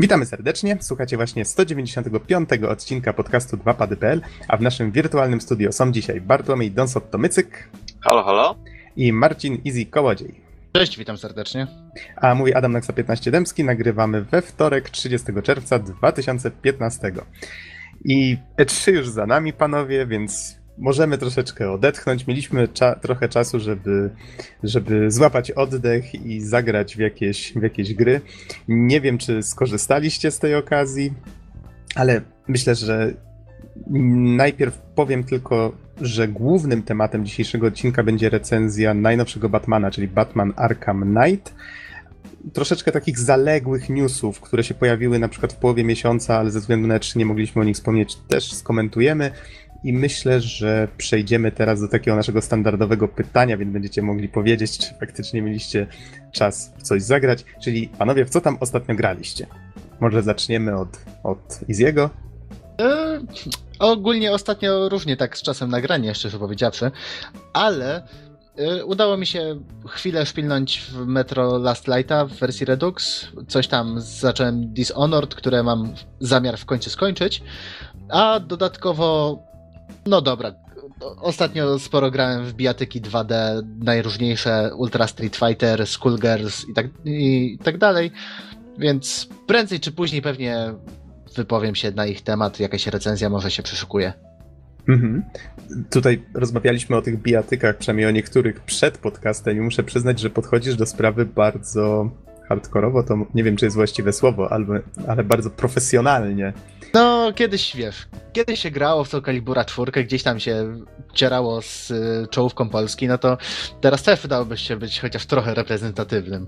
Witamy serdecznie. Słuchacie właśnie 195 odcinka podcastu 2pady.pl, a w naszym wirtualnym studio są dzisiaj Bartłomiej Donsot-Tomycyk. Halo, halo. I Marcin Easy Kołodziej. Cześć, witam serdecznie. A mówi Adam Naksa 15 Dębski. Nagrywamy we wtorek 30 czerwca 2015. I E3 już za nami, panowie, więc możemy troszeczkę odetchnąć. Mieliśmy cza trochę czasu, żeby, żeby złapać oddech i zagrać w jakieś, w jakieś gry. Nie wiem, czy skorzystaliście z tej okazji, ale myślę, że najpierw powiem tylko, że głównym tematem dzisiejszego odcinka będzie recenzja najnowszego Batmana, czyli Batman Arkham Knight troszeczkę takich zaległych newsów, które się pojawiły na przykład w połowie miesiąca, ale ze względu na czy nie mogliśmy o nich wspomnieć, też skomentujemy. I myślę, że przejdziemy teraz do takiego naszego standardowego pytania, więc będziecie mogli powiedzieć, czy faktycznie mieliście czas w coś zagrać. Czyli panowie, w co tam ostatnio graliście? Może zaczniemy od, od Iziego? E, ogólnie ostatnio różnie tak z czasem nagrania, szczerze powiedziawszy, ale e, udało mi się chwilę szpilnąć w Metro Last Lighta w wersji Redux. Coś tam zacząłem Dishonored, które mam zamiar w końcu skończyć. A dodatkowo no dobra. Ostatnio sporo grałem w bijatyki 2D, najróżniejsze Ultra Street Fighter, Skullgirls i tak, i tak dalej, więc prędzej czy później pewnie wypowiem się na ich temat, jakaś recenzja może się przyszukuje. Mhm. Tutaj rozmawialiśmy o tych bijatykach, przynajmniej o niektórych przed podcastem i muszę przyznać, że podchodzisz do sprawy bardzo hardkorowo, to nie wiem, czy jest właściwe słowo, ale, ale bardzo profesjonalnie. No, kiedyś, wiesz, kiedyś się grało w to Kalibura czwórkę, gdzieś tam się cierało z y, czołówką Polski, no to teraz też wydałoby się być chociaż trochę reprezentatywnym.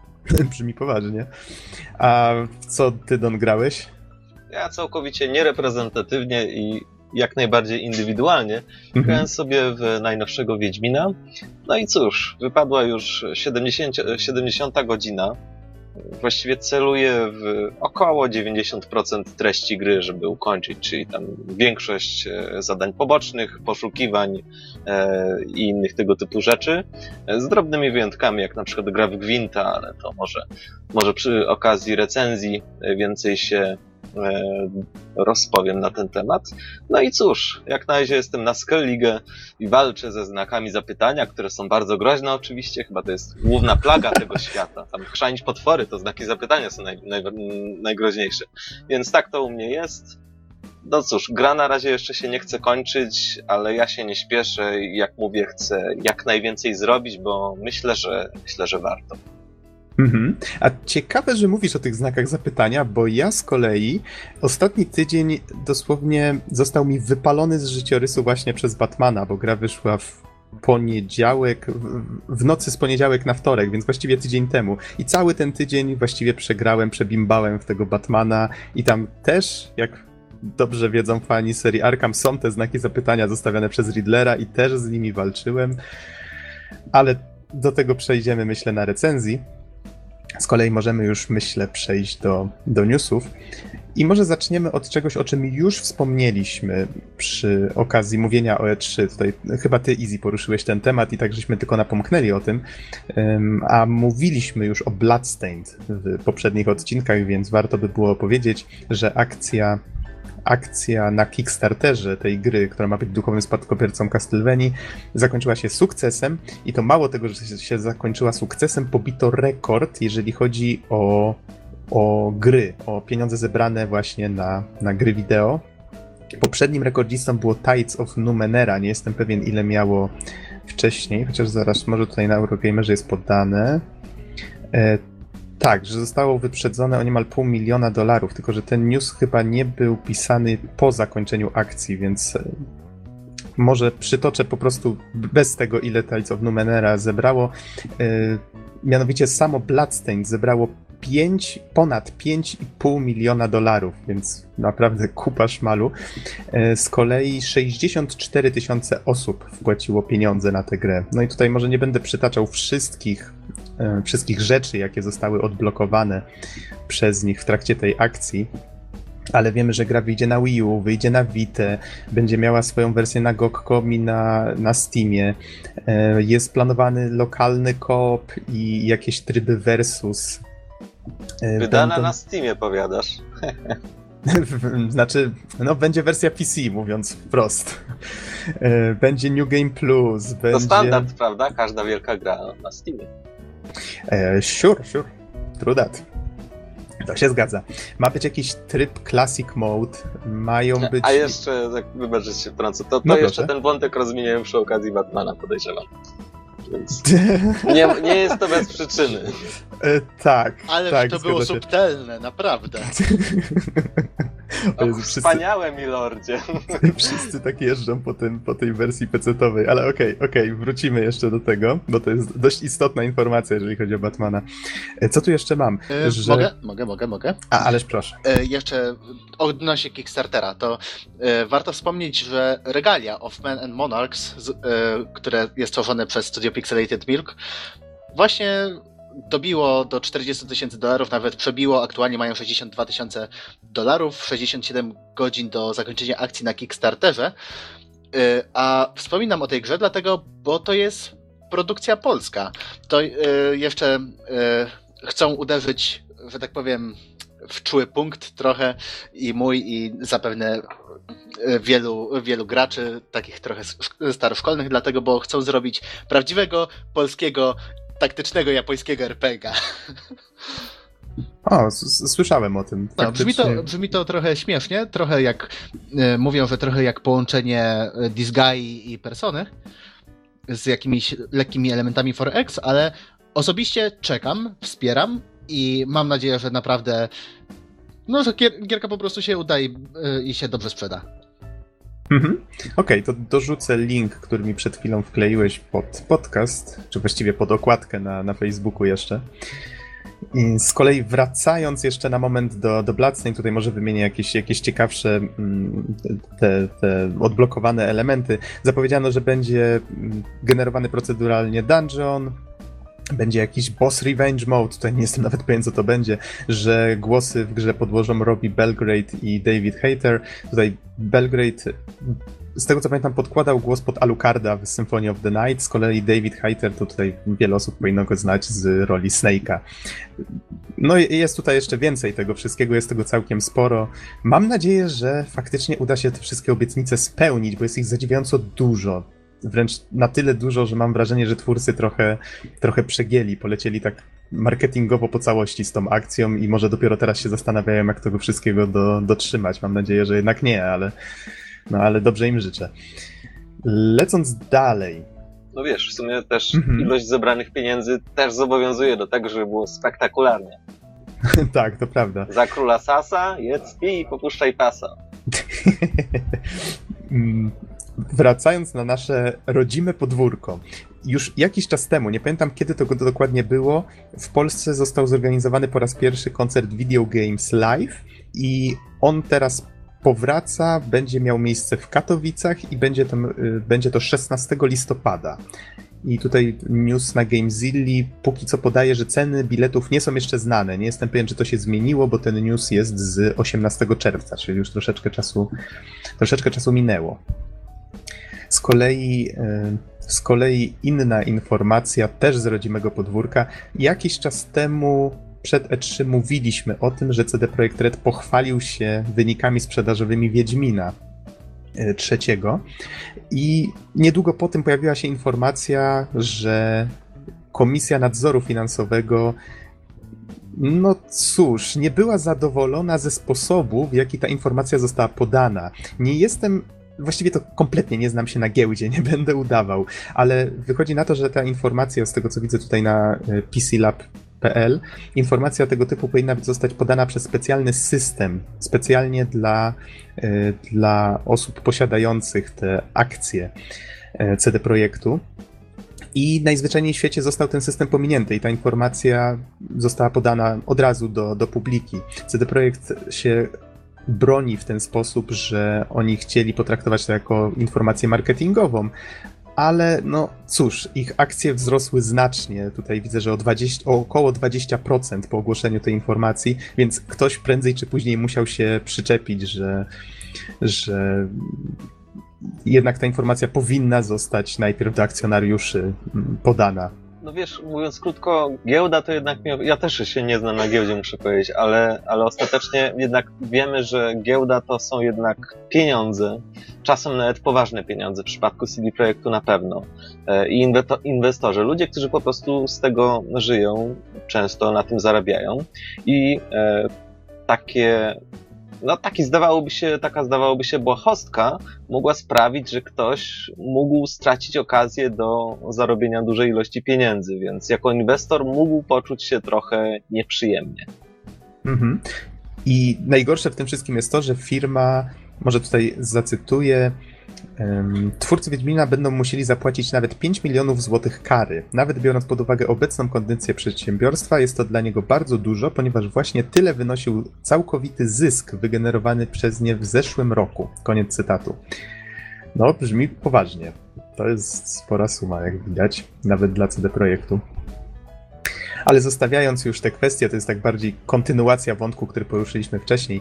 Brzmi poważnie. A co ty, Don, grałeś? Ja całkowicie niereprezentatywnie i jak najbardziej indywidualnie. Mhm. Grałem sobie w najnowszego Wiedźmina. No i cóż, wypadła już 70, 70 godzina właściwie celuje w około 90% treści gry, żeby ukończyć, czyli tam większość e, zadań pobocznych, poszukiwań e, i innych tego typu rzeczy, z drobnymi wyjątkami, jak na przykład gra w Gwinta, ale to może, może przy okazji recenzji więcej się E, rozpowiem na ten temat. No i cóż, jak na razie jestem na Skellige i walczę ze znakami zapytania, które są bardzo groźne oczywiście, chyba to jest główna plaga tego świata. Tam chrzanić potwory, to znaki zapytania są naj, naj, najgroźniejsze. Więc tak to u mnie jest. No cóż, gra na razie jeszcze się nie chce kończyć, ale ja się nie śpieszę i jak mówię, chcę jak najwięcej zrobić, bo myślę, że myślę, że warto. Mhm. A ciekawe, że mówisz o tych znakach zapytania, bo ja z kolei ostatni tydzień dosłownie został mi wypalony z życiorysu właśnie przez Batmana, bo gra wyszła w poniedziałek, w nocy z poniedziałek na wtorek, więc właściwie tydzień temu. I cały ten tydzień właściwie przegrałem, przebimbałem w tego Batmana i tam też, jak dobrze wiedzą fani serii Arkham, są te znaki zapytania zostawiane przez Riddlera i też z nimi walczyłem. Ale do tego przejdziemy, myślę, na recenzji. Z kolei możemy już, myślę, przejść do, do newsów. I może zaczniemy od czegoś, o czym już wspomnieliśmy przy okazji mówienia o E3. Tutaj chyba ty, Easy, poruszyłeś ten temat i tak żeśmy tylko napomknęli o tym. A mówiliśmy już o Bloodstained w poprzednich odcinkach, więc warto by było powiedzieć, że akcja akcja na Kickstarterze tej gry, która ma być duchowym spadkobiercą Castlevanii, zakończyła się sukcesem i to mało tego, że się zakończyła sukcesem, pobito rekord, jeżeli chodzi o, o gry, o pieniądze zebrane właśnie na, na gry wideo. Poprzednim rekordzistą było Tides of Numenera, nie jestem pewien ile miało wcześniej, chociaż zaraz może tutaj na Eurogamerze jest podane. Tak, że zostało wyprzedzone o niemal pół miliona dolarów, tylko że ten news chyba nie był pisany po zakończeniu akcji, więc e, może przytoczę po prostu bez tego, ile Tides of Numenera zebrało. E, mianowicie samo Bloodstained zebrało 5, ponad 5,5 miliona dolarów, więc naprawdę kupa szmalu. E, z kolei 64 tysiące osób wpłaciło pieniądze na tę grę. No i tutaj może nie będę przytaczał wszystkich E, wszystkich rzeczy, jakie zostały odblokowane przez nich w trakcie tej akcji. Ale wiemy, że gra wyjdzie na Wii U, wyjdzie na Vita, będzie miała swoją wersję na GOG.com i na, na Steamie. E, jest planowany lokalny koop i jakieś tryby versus Wydana Będą... na Steamie, powiadasz. znaczy, no będzie wersja PC, mówiąc wprost. Będzie New Game Plus. Będzie... To standard, prawda? Każda wielka gra na Steamie. Sure, sure. True that. To się zgadza. Ma być jakiś tryb Classic Mode, mają być... A jeszcze, tak wybaczyć się wtrącę, to, to no jeszcze ten wątek rozmieniają przy okazji Batmana, podejrzewam. Więc nie, nie jest to bez przyczyny. E, tak. Ale tak, to było się. subtelne, naprawdę. O Jezu, wspaniałe, wszyscy, milordzie. Wszyscy tak jeżdżą po, tym, po tej wersji pecetowej, ale okej, okay, okej, okay, wrócimy jeszcze do tego, bo to jest dość istotna informacja, jeżeli chodzi o Batmana. E, co tu jeszcze mam? E, że... Mogę, mogę, mogę, mogę. A, ależ proszę. E, jeszcze odnośnie Kickstartera, to e, warto wspomnieć, że regalia of Men and Monarchs, z, e, które jest tworzone przez Studio Pixelated Milk, właśnie dobiło do 40 tysięcy dolarów, nawet przebiło. Aktualnie mają 62 tysiące dolarów, 67 godzin do zakończenia akcji na Kickstarterze. Y, a wspominam o tej grze dlatego, bo to jest produkcja polska. To y, jeszcze y, chcą uderzyć, że tak powiem, w czuły punkt trochę i mój, i zapewne wielu, wielu graczy, takich trochę staroszkolnych, dlatego, bo chcą zrobić prawdziwego polskiego taktycznego japońskiego RPGa. O, słyszałem o tym. No, brzmi, to, brzmi to trochę śmiesznie, trochę jak, e, mówią, że trochę jak połączenie e, Disgaea i Persony z jakimiś lekkimi elementami 4X, ale osobiście czekam, wspieram i mam nadzieję, że naprawdę no, że gier, gierka po prostu się uda i, e, i się dobrze sprzeda. Mhm. Okej, okay, to dorzucę link, który mi przed chwilą wkleiłeś pod podcast, czy właściwie pod okładkę na, na Facebooku jeszcze. Z kolei wracając jeszcze na moment do, do Bloodstain, tutaj może wymienię jakieś, jakieś ciekawsze mm, te, te odblokowane elementy. Zapowiedziano, że będzie mm, generowany proceduralnie dungeon, będzie jakiś boss revenge mode, tutaj nie jestem nawet pewien co to będzie, że głosy w grze podłożą Robbie Belgrade i David Hater. Tutaj Belgrade z tego co pamiętam, podkładał głos pod Alucarda w Symphony of the Night. Z kolei David Hayter, to tutaj wiele osób powinno go znać z roli Snake'a. No i jest tutaj jeszcze więcej tego wszystkiego, jest tego całkiem sporo. Mam nadzieję, że faktycznie uda się te wszystkie obietnice spełnić, bo jest ich zadziwiająco dużo wręcz na tyle dużo, że mam wrażenie, że twórcy trochę, trochę przegięli, polecieli tak marketingowo po całości z tą akcją i może dopiero teraz się zastanawiają, jak tego wszystkiego do, dotrzymać. Mam nadzieję, że jednak nie, ale, no, ale dobrze im życzę. Lecąc dalej. No wiesz, w sumie też mhm. ilość zebranych pieniędzy też zobowiązuje do tego, żeby było spektakularnie. tak, to prawda. Za króla Sasa jedz i popuszczaj pasa. Mm, wracając na nasze rodzime podwórko. Już jakiś czas temu, nie pamiętam kiedy to dokładnie było, w Polsce został zorganizowany po raz pierwszy koncert Video Games Live i on teraz powraca, będzie miał miejsce w Katowicach i będzie to, y, będzie to 16 listopada. I tutaj news na GameZilli póki co podaje, że ceny biletów nie są jeszcze znane. Nie jestem pewien, czy to się zmieniło, bo ten news jest z 18 czerwca, czyli już troszeczkę czasu, troszeczkę czasu minęło. Z kolei, e, z kolei inna informacja, też z rodzimego podwórka. Jakiś czas temu przed E3 mówiliśmy o tym, że CD Projekt Red pochwalił się wynikami sprzedażowymi Wiedźmina e, trzeciego i niedługo po tym pojawiła się informacja, że Komisja Nadzoru Finansowego no cóż, nie była zadowolona ze sposobu, w jaki ta informacja została podana. Nie jestem właściwie to kompletnie nie znam się na giełdzie, nie będę udawał, ale wychodzi na to, że ta informacja, z tego co widzę tutaj na e, PCLab.pl, informacja tego typu powinna zostać podana przez specjalny system, specjalnie dla, e, dla osób posiadających te akcje e, CD Projektu. I najzwyczajniej w świecie został ten system pominięty i ta informacja została podana od razu do, do publiki. CD Projekt się broni w ten sposób, że oni chcieli potraktować to jako informację marketingową, ale no cóż, ich akcje wzrosły znacznie. Tutaj widzę, że o, 20, o około 20% po ogłoszeniu tej informacji, więc ktoś prędzej czy później musiał się przyczepić, że, że jednak ta informacja powinna zostać najpierw do akcjonariuszy mm, podana. No wiesz, mówiąc krótko, giełda to jednak, ja też się nie znam na giełdzie, muszę powiedzieć, ale, ale ostatecznie jednak wiemy, że giełda to są jednak pieniądze, czasem nawet poważne pieniądze, w przypadku CD Projektu na pewno. E, I inwestorzy, ludzie, którzy po prostu z tego żyją, często na tym zarabiają. I e, takie no taki zdawałoby się, taka zdawałoby się błahostka mogła sprawić, że ktoś mógł stracić okazję do zarobienia dużej ilości pieniędzy, więc jako inwestor mógł poczuć się trochę nieprzyjemnie. Mhm. I najgorsze w tym wszystkim jest to, że firma, może tutaj zacytuję, Twórcy Wiedźmina będą musieli zapłacić nawet 5 milionów złotych kary. Nawet biorąc pod uwagę obecną kondycję przedsiębiorstwa, jest to dla niego bardzo dużo, ponieważ właśnie tyle wynosił całkowity zysk wygenerowany przez nie w zeszłym roku. Koniec cytatu. No, brzmi poważnie. To jest spora suma, jak widać, nawet dla CD Projektu. Ale zostawiając już te kwestie, to jest tak bardziej kontynuacja wątku, który poruszyliśmy wcześniej.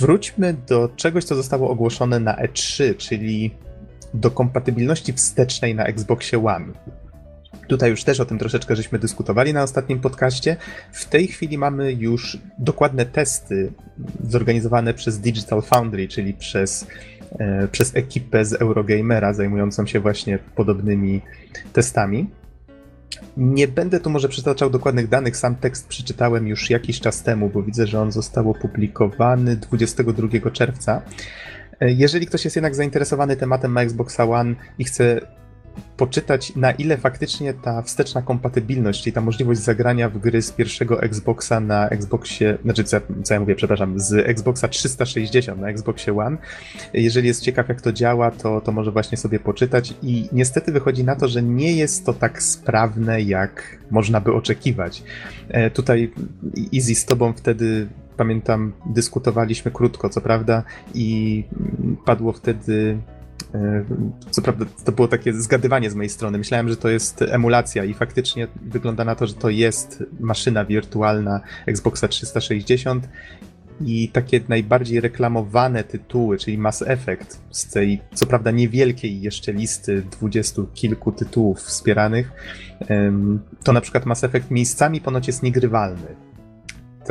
Wróćmy do czegoś, co zostało ogłoszone na E3, czyli do kompatybilności wstecznej na Xboxie One. Tutaj już też o tym troszeczkę żeśmy dyskutowali na ostatnim podcaście. W tej chwili mamy już dokładne testy zorganizowane przez Digital Foundry, czyli przez, e, przez ekipę z Eurogamera zajmującą się właśnie podobnymi testami. Nie będę tu może przytaczał dokładnych danych, sam tekst przeczytałem już jakiś czas temu, bo widzę, że on został opublikowany 22 czerwca. E, jeżeli ktoś jest jednak zainteresowany tematem na Xboxa One i chce poczytać, na ile faktycznie ta wsteczna kompatybilność, czyli ta możliwość zagrania w gry z pierwszego Xboxa na Xboxie, znaczy co, co ja mówię, przepraszam, z Xboxa 360 na Xboxie One. Jeżeli jest ciekaw, jak to działa, to, to może właśnie sobie poczytać. I niestety wychodzi na to, że nie jest to tak sprawne, jak można by oczekiwać. E, tutaj Easy z tobą wtedy pamiętam, dyskutowaliśmy krótko, co prawda, i padło wtedy co prawda to było takie zgadywanie z mojej strony. Myślałem, że to jest emulacja i faktycznie wygląda na to, że to jest maszyna wirtualna Xboxa 360 i takie najbardziej reklamowane tytuły, czyli Mass Effect z tej co prawda niewielkiej jeszcze listy dwudziestu kilku tytułów wspieranych, to na przykład Mass Effect miejscami ponoć jest niegrywalny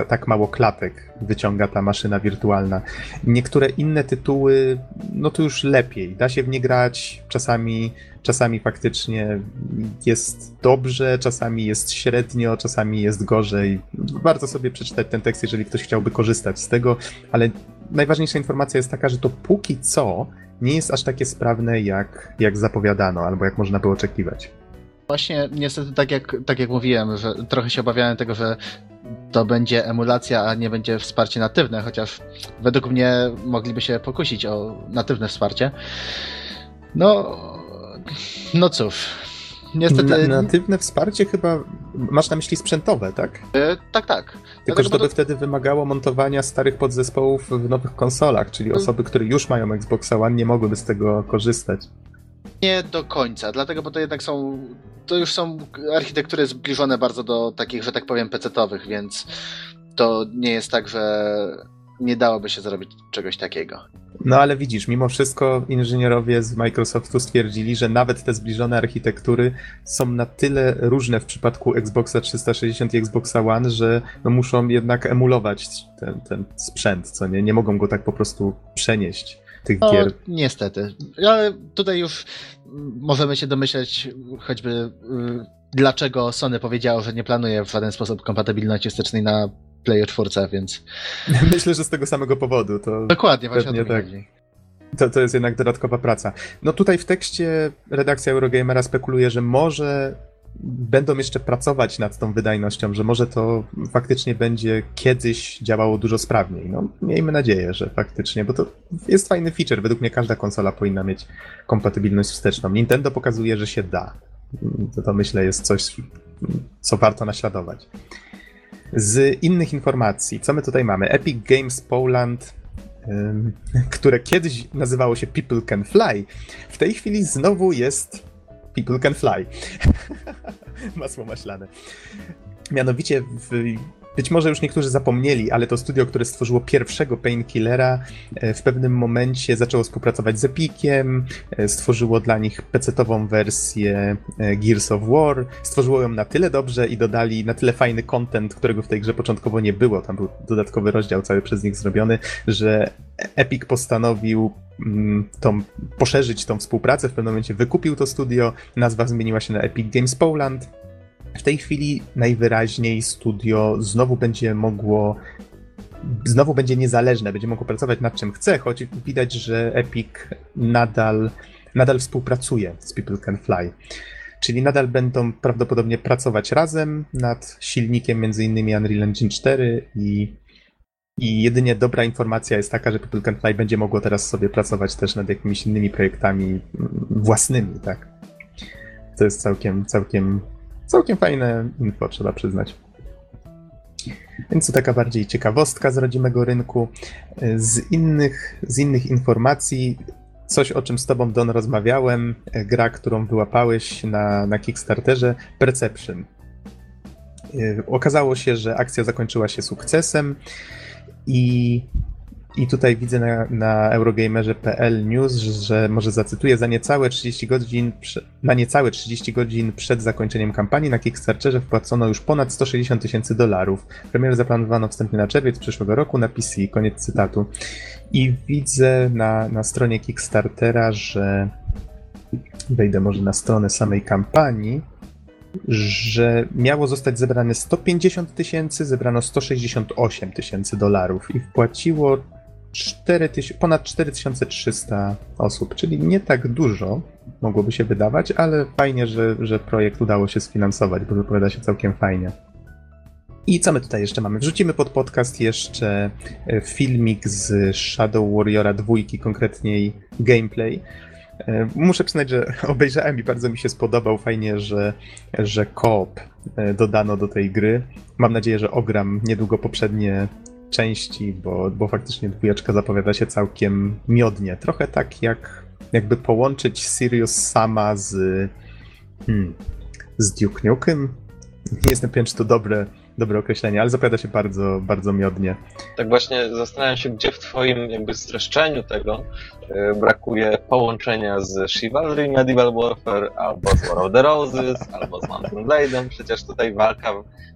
tak mało klatek wyciąga ta maszyna wirtualna. Niektóre inne tytuły, no to już lepiej. Da się w nie grać, czasami, czasami faktycznie jest dobrze, czasami jest średnio, czasami jest gorzej. Warto sobie przeczytać ten tekst, jeżeli ktoś chciałby korzystać z tego, ale najważniejsza informacja jest taka, że to póki co nie jest aż takie sprawne, jak, jak zapowiadano, albo jak można było oczekiwać. Właśnie niestety tak jak, tak jak mówiłem, że trochę się obawiałem tego, że to będzie emulacja, a nie będzie wsparcie natywne, chociaż według mnie mogliby się pokusić o natywne wsparcie. No, no cóż. Niestety... Na, natywne wsparcie chyba masz na myśli sprzętowe, tak? E, tak, tak. Tylko, Dlatego, że to by to... wtedy wymagało montowania starych podzespołów w nowych konsolach, czyli mm. osoby, które już mają Xbox One nie mogłyby z tego korzystać. Nie do końca, dlatego, bo to jednak są to już są architektury zbliżone bardzo do takich, że tak powiem, pecetowych, więc to nie jest tak, że nie dałoby się zrobić czegoś takiego. No ale widzisz, mimo wszystko inżynierowie z Microsoftu stwierdzili, że nawet te zbliżone architektury są na tyle różne w przypadku Xboxa 360 i Xboxa One, że no muszą jednak emulować ten, ten sprzęt, co nie? Nie mogą go tak po prostu przenieść tych no, gier. Niestety. Ale tutaj już możemy się domyśleć choćby y, dlaczego Sony powiedziało, że nie planuje w żaden sposób kompatybilności wstecznej na Player 4, więc... Myślę, że z tego samego powodu. To Dokładnie, właśnie o tak. To, to jest jednak dodatkowa praca. No tutaj w tekście redakcja Eurogamera spekuluje, że może będą jeszcze pracować nad tą wydajnością, że może to faktycznie będzie kiedyś działało dużo sprawniej. No, miejmy nadzieję, że faktycznie, bo to jest fajny feature. Według mnie każda konsola powinna mieć kompatybilność wsteczną. Nintendo pokazuje, że się da. To, to myślę jest coś, co warto naśladować. Z innych informacji, co my tutaj mamy? Epic Games Poland które kiedyś nazywało się People Can Fly, w tej chwili znowu jest People Can Fly. Masło maślane. Mianowicie w być może już niektórzy zapomnieli, ale to studio, które stworzyło pierwszego Painkillera, w pewnym momencie zaczęło współpracować z Epiciem, stworzyło dla nich PC-ową wersję Gears of War, stworzyło ją na tyle dobrze i dodali na tyle fajny content, którego w tej grze początkowo nie było. Tam był dodatkowy rozdział cały przez nich zrobiony, że Epic postanowił mm, tą, poszerzyć tą współpracę. W pewnym momencie wykupił to studio, nazwa zmieniła się na Epic Games Poland. W tej chwili najwyraźniej studio znowu będzie mogło znowu będzie niezależne, będzie mogło pracować nad czym chce, choć widać, że Epic nadal, nadal współpracuje z People Can Fly. Czyli nadal będą prawdopodobnie pracować razem nad silnikiem innymi Unreal Engine 4 i, i jedynie dobra informacja jest taka, że People Can Fly będzie mogło teraz sobie pracować też nad jakimiś innymi projektami własnymi, tak. To jest całkiem, całkiem, całkiem fajne info, trzeba przyznać. Więc to taka bardziej ciekawostka z rodzimego rynku. Z innych, z innych informacji coś, o czym z tobą, Don, rozmawiałem, gra, którą wyłapałeś na, na Kickstarterze, Perception. E, okazało się, że akcja zakończyła się sukcesem i i tutaj widzę na, na Eurogamerze.pl news, że może zacytuję, za niecałe 30 godzin, na niecałe 30 godzin przed zakończeniem kampanii na Kickstarterze wpłacono już ponad 160 tysięcy dolarów. Premierę zaplanowano wstępnie na czerwiec przyszłego roku na PC, koniec cytatu. I widzę na, na stronie Kickstartera, że wejdę może na stronę samej kampanii, że miało zostać zebrane 150 tysięcy, zebrano 168 tysięcy dolarów i wpłaciło 4 ponad 4300 osób, czyli nie tak dużo, mogłoby się wydawać, ale fajnie, że, że projekt udało się sfinansować, bo wypowiada się całkiem fajnie. I co my tutaj jeszcze mamy? Wrzucimy pod podcast jeszcze e, filmik z Shadow Warriora 2, konkretniej gameplay. E, muszę przyznać, że obejrzałem i bardzo mi się spodobał. Fajnie, że, że koop e, dodano do tej gry. Mam nadzieję, że ogram niedługo poprzednie części, bo, bo faktycznie dwójeczka zapowiada się całkiem miodnie. Trochę tak jak jakby połączyć Sirius sama z hmm, z Duke Nukem. Nie jestem pewien, czy to dobre, dobre określenie, ale zapowiada się bardzo, bardzo miodnie. Tak właśnie zastanawiam się, gdzie w twoim jakby streszczeniu tego yy, brakuje połączenia z Chivalry Medieval Warfare, albo z War of the Roses, albo z Mountain Blade'em. Przecież tutaj walka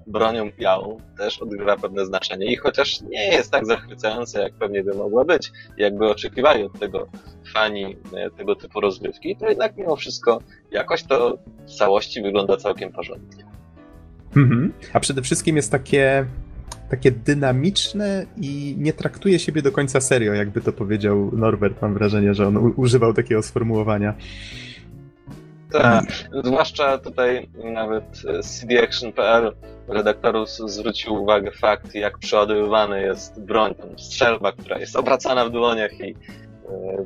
bronią białą też odgrywa pewne znaczenie i chociaż nie jest tak zachwycająca, jak pewnie by mogła być, jakby oczekiwali od tego fani e, tego typu rozgrywki, to jednak mimo wszystko jakoś to w całości wygląda całkiem porządnie. Mhm. A przede wszystkim jest takie, takie dynamiczne i nie traktuje siebie do końca serio, jakby to powiedział Norbert. Mam wrażenie, że on używał takiego sformułowania. Tak, zwłaszcza tutaj nawet cdaction.pl redaktorów zwrócił uwagę fakt, jak przeładowywany jest broń, tam strzelba, która jest obracana w dłoniach i e,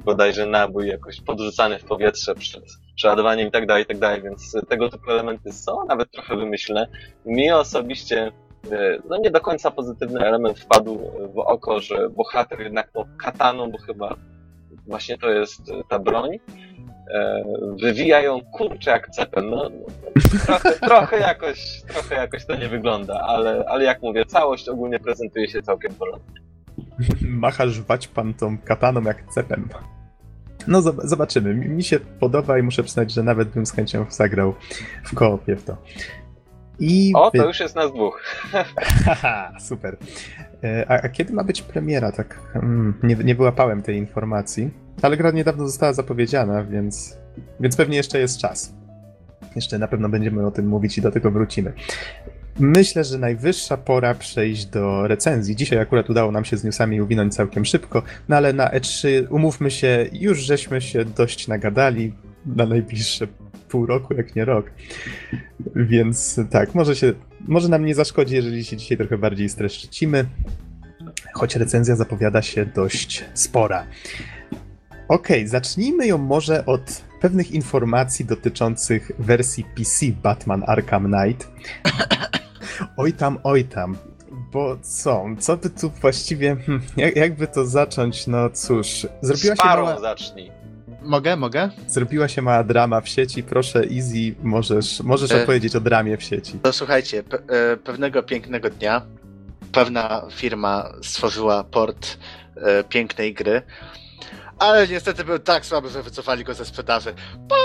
bodajże nabój jakoś podrzucany w powietrze przed przeładowaniem i tak dalej, i tak dalej, więc tego typu elementy są nawet trochę wymyślne. Mi osobiście e, no nie do końca pozytywny element wpadł w oko, że bohater jednak po kataną, bo chyba właśnie to jest ta broń, e, wywijają kurczę jak cepem. No, trochę, trochę, jakoś, trochę jakoś to nie wygląda, ale, ale jak mówię, całość ogólnie prezentuje się całkiem porządnie. Machasz wać pan tą kataną jak cepem. No zobaczymy. Mi się podoba i muszę przyznać, że nawet bym z chęcią zagrał w koopie w to. I o, to już jest nas dwóch. Haha, super. E, a, a, kiedy ma być premiera? Tak, mm, nie, nie wyłapałem tej informacji. Ale gra niedawno została zapowiedziana, więc, więc pewnie jeszcze jest czas. Jeszcze na pewno będziemy o tym mówić i do tego wrócimy. Myślę, że najwyższa pora przejść do recenzji. Dzisiaj akurat udało nam się z newsami uwinąć całkiem szybko, no ale na E3 umówmy się, już żeśmy się dość nagadali na najbliższe pół roku, jak nie rok. Więc tak, może się, może nam nie zaszkodzi, jeżeli się dzisiaj trochę bardziej streszczycimy, choć recenzja zapowiada się dość spora. Okej, okay, zacznijmy ją może od pewnych informacji dotyczących wersji PC Batman Arkham Knight. Oj tam, oj tam. Bo co? Co by tu właściwie. Hmm, jak, jakby to zacząć? No cóż. Zrobiła się mała... zacznij. Mogę, mogę? Zrobiła się mała drama w sieci. Proszę, Easy, możesz, możesz e... opowiedzieć o dramie w sieci. To słuchajcie, pe e, pewnego pięknego dnia pewna firma stworzyła port e, pięknej gry, ale niestety był tak słaby, że wycofali go ze sprzedaży. Po!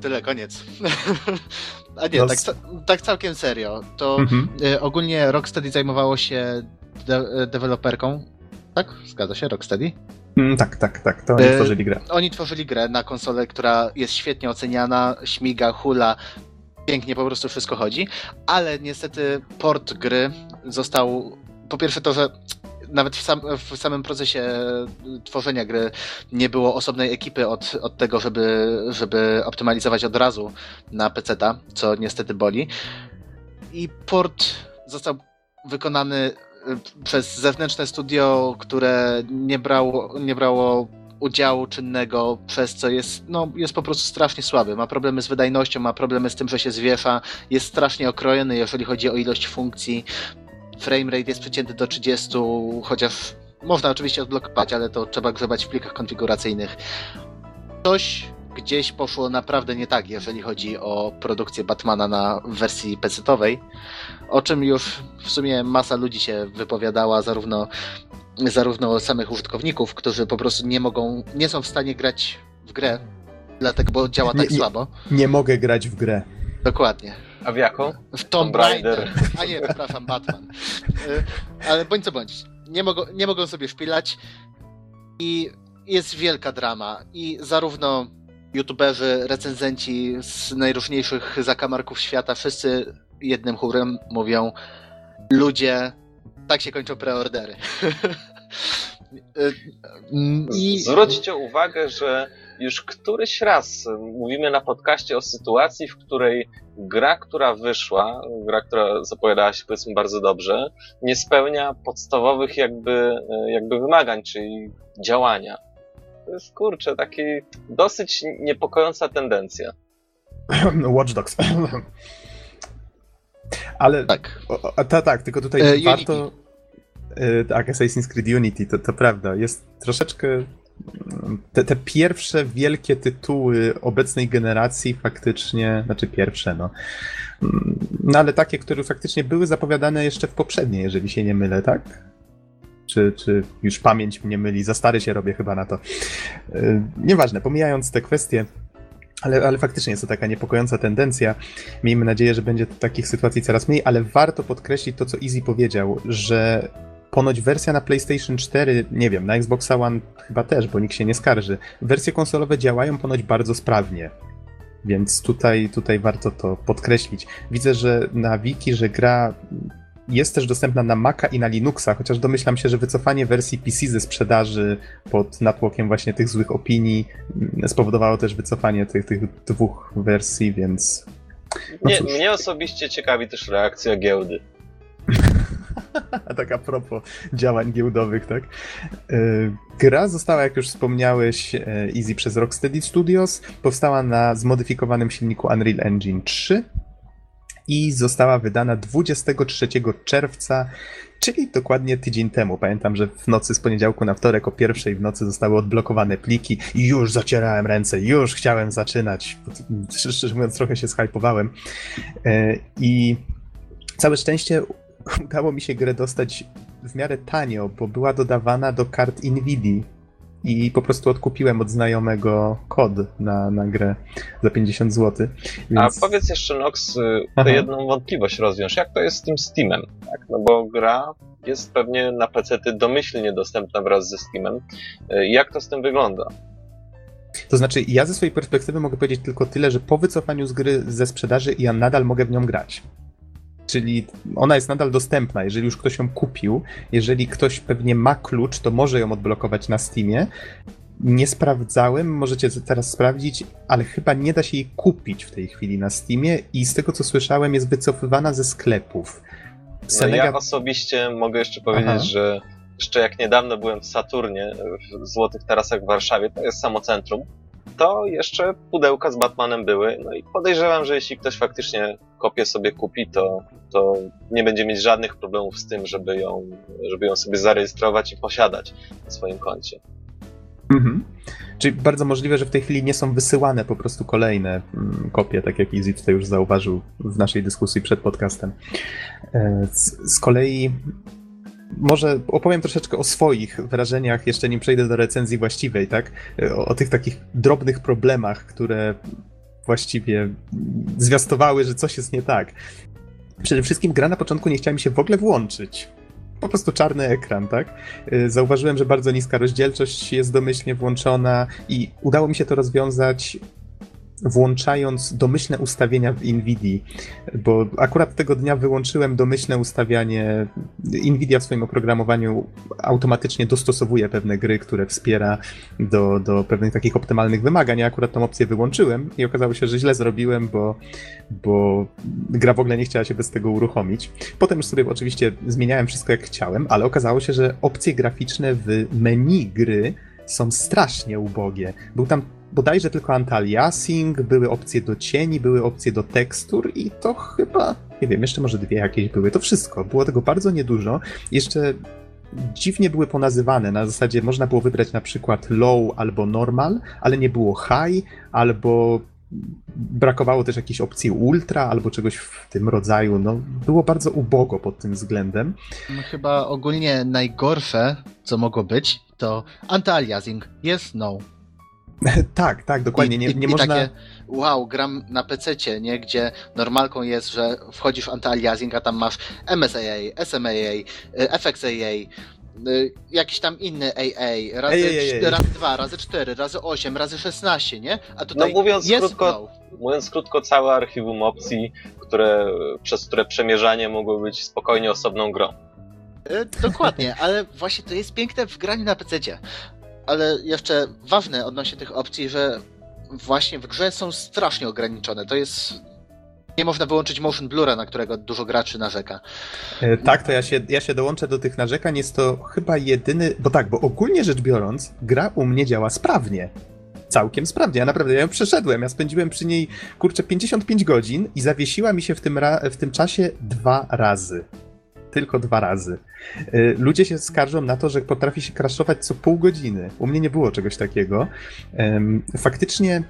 Tyle, koniec. A nie, No tak, tak całkiem serio. To Mhm. e, ogólnie Rocksteady zajmowało się de e, deweloperką. Tak? Zgadza się, Rocksteady? Mm, tak, tak, tak. To oni E, tworzyli grę. Oni tworzyli grę na konsolę, która jest świetnie oceniana, śmiga, hula, pięknie po prostu wszystko chodzi, ale niestety port gry został, po pierwsze to, że nawet w, sam, w samym procesie tworzenia gry nie było osobnej ekipy od, od tego, żeby, żeby optymalizować od razu na PC-ta, co niestety boli. I port został wykonany y, przez zewnętrzne studio, które nie brało, nie brało udziału czynnego, przez co jest, no, jest po prostu strasznie słaby. Ma problemy z wydajnością, ma problemy z tym, że się zwiesza, jest strasznie okrojony, jeżeli chodzi o ilość funkcji. Framerate jest przecięty do 30, chociaż można oczywiście odblokować, ale to trzeba grzebać w plikach konfiguracyjnych. Coś gdzieś poszło naprawdę nie tak, jeżeli chodzi o produkcję Batmana na wersji PC-owej, o czym już w sumie masa ludzi się wypowiadała, zarówno, zarówno samych użytkowników, którzy po prostu nie mogą, nie są w stanie grać w grę, dlatego, bo działa tak Nie- słabo. Nie mogę grać w grę. Dokładnie. A w jaką? W Tomb Tomb Raider. Raider. A nie, przepraszam, Batman. Y, Ale bądź co bądź. Nie mogą, nie mogą sobie szpilać i jest wielka drama. I zarówno youtuberzy, recenzenci z najróżniejszych zakamarków świata, wszyscy jednym chórem mówią ludzie, tak się kończą preordery. Y, I Zwróćcie uwagę, że już któryś raz mówimy na podcaście o sytuacji, w której gra, która wyszła, gra, która zapowiadała się powiedzmy bardzo dobrze, nie spełnia podstawowych jakby, jakby wymagań, czyli działania. To jest kurczę, taki dosyć niepokojąca tendencja. Watch Dogs. Ale tak. O, o, ta, tak, tylko tutaj E, warto. E, tak, Assassin's Creed Unity, to, to prawda. Jest troszeczkę. Te, te pierwsze wielkie tytuły obecnej generacji faktycznie, znaczy pierwsze, no. Mm, No ale takie, które faktycznie były zapowiadane jeszcze w poprzedniej, jeżeli się nie mylę, tak? Czy, czy już pamięć mnie myli? Za stary się robię chyba na to. E, Nieważne, pomijając te kwestie, ale, ale faktycznie jest to taka niepokojąca tendencja. Miejmy nadzieję, że będzie takich sytuacji coraz mniej, ale warto podkreślić to, co Easy powiedział, że ponoć wersja na PlayStation 4, nie wiem, na Xbox One chyba też, bo nikt się nie skarży. Wersje konsolowe działają ponoć bardzo sprawnie. Więc tutaj, tutaj warto to podkreślić. Widzę, że na wiki, że gra jest też dostępna na Maca i na Linuxa, chociaż domyślam się, że wycofanie wersji PC ze sprzedaży pod natłokiem właśnie tych złych opinii spowodowało też wycofanie tych, tych dwóch wersji, więc. No mnie osobiście ciekawi też reakcja giełdy. Tak a propos działań giełdowych, tak? Yy, Gra została, jak już wspomniałeś, e, Easy przez Rocksteady Studios. Powstała na zmodyfikowanym silniku Unreal Engine 3 i została wydana 23 czerwca, czyli dokładnie tydzień temu. Pamiętam, że w nocy z poniedziałku na wtorek o pierwszej w nocy zostały odblokowane pliki i już zacierałem ręce, już chciałem zaczynać. Szczerze mówiąc, trochę się zhypowałem. E, I całe szczęście udało mi się grę dostać w miarę tanio, bo była dodawana do kart Nvidia i po prostu odkupiłem od znajomego kod na, na grę za 50 zł. Więc... A powiedz jeszcze, Nox, y, tę jedną wątpliwość rozwiąż. Jak to jest z tym Steamem? Tak? No bo gra jest pewnie na PC domyślnie dostępna wraz ze Steamem. Y, Jak to z tym wygląda? To znaczy, ja ze swojej perspektywy mogę powiedzieć tylko tyle, że po wycofaniu z gry ze sprzedaży ja nadal mogę w nią grać. Czyli ona jest nadal dostępna, jeżeli już ktoś ją kupił. Jeżeli ktoś pewnie ma klucz, to może ją odblokować na Steamie. Nie sprawdzałem, możecie teraz sprawdzić, ale chyba nie da się jej kupić w tej chwili na Steamie i z tego co słyszałem jest wycofywana ze sklepów. No, Senega... ja osobiście mogę jeszcze powiedzieć, Aha. że jeszcze jak niedawno byłem w Saturnie, w Złotych Tarasach w Warszawie, to jest samo centrum, to jeszcze pudełka z Batmanem były. No i podejrzewam, że jeśli ktoś faktycznie kopię sobie kupi, to, to nie będzie mieć żadnych problemów z tym, żeby ją, żeby ją sobie zarejestrować i posiadać na swoim koncie. Mhm. Czyli bardzo możliwe, że w tej chwili nie są wysyłane po prostu kolejne mm, kopie, tak jak Easy tutaj już zauważył w naszej dyskusji przed podcastem. E, Z, z kolei może opowiem troszeczkę o swoich wrażeniach, jeszcze nim przejdę do recenzji właściwej, tak? O, o tych takich drobnych problemach, które właściwie zwiastowały, że coś jest nie tak. Przede wszystkim gra na początku nie chciała mi się w ogóle włączyć. Po prostu czarny ekran, tak? Y, zauważyłem, że bardzo niska rozdzielczość jest domyślnie włączona i udało mi się to rozwiązać włączając domyślne ustawienia w NVIDII, bo akurat tego dnia wyłączyłem domyślne ustawianie. NVIDIA w swoim oprogramowaniu automatycznie dostosowuje pewne gry, które wspiera do, do pewnych takich optymalnych wymagań. Ja akurat tą opcję wyłączyłem i okazało się, że źle zrobiłem, bo, bo gra w ogóle nie chciała się bez tego uruchomić. Potem już sobie oczywiście zmieniałem wszystko jak chciałem, ale okazało się, że opcje graficzne w menu gry są strasznie ubogie. Był tam bodajże tylko anti-aliasing, były opcje do cieni, były opcje do tekstur i to chyba, nie wiem, jeszcze może dwie jakieś były, to wszystko. Było tego bardzo niedużo. Jeszcze dziwnie były ponazywane, na zasadzie można było wybrać na przykład low albo normal, ale nie było high, albo brakowało też jakiejś opcji ultra albo czegoś w tym rodzaju. No, było bardzo ubogo pod tym względem. No, chyba ogólnie najgorsze, co mogło być, to anti-aliasing. Yes, no. tak, tak, dokładnie. Nie, nie i, można... takie, wow, gram na PC, nie? Gdzie normalką jest, że wchodzisz w anti-aliasing, a tam masz MSAA, SMAA, FXAA, jakiś tam inny AA, razy, ej, ej, ej. razy 2, razy 4, razy 8, razy 16, nie? A tutaj no mówiąc jest krótko, no. mówiąc krótko, całe archiwum opcji, które, przez które przemierzanie mogło być spokojnie osobną grą. Y, dokładnie, ale właśnie to jest piękne w graniu na PC ale jeszcze ważne odnośnie tych opcji, że właśnie w grze są strasznie ograniczone. To jest. Nie można wyłączyć motion blura, na którego dużo graczy narzeka. E, tak, to ja się, ja się dołączę do tych narzekań. Jest to chyba jedyny. Bo tak, bo ogólnie rzecz biorąc, gra u mnie działa sprawnie całkiem sprawnie. Ja naprawdę ja ją przeszedłem. Ja spędziłem przy niej kurczę 55 godzin i zawiesiła mi się w tym, w tym czasie dwa razy tylko dwa razy. Y, ludzie się skarżą na to, że potrafi się crashować co pół godziny. U mnie nie było czegoś takiego. Faktycznie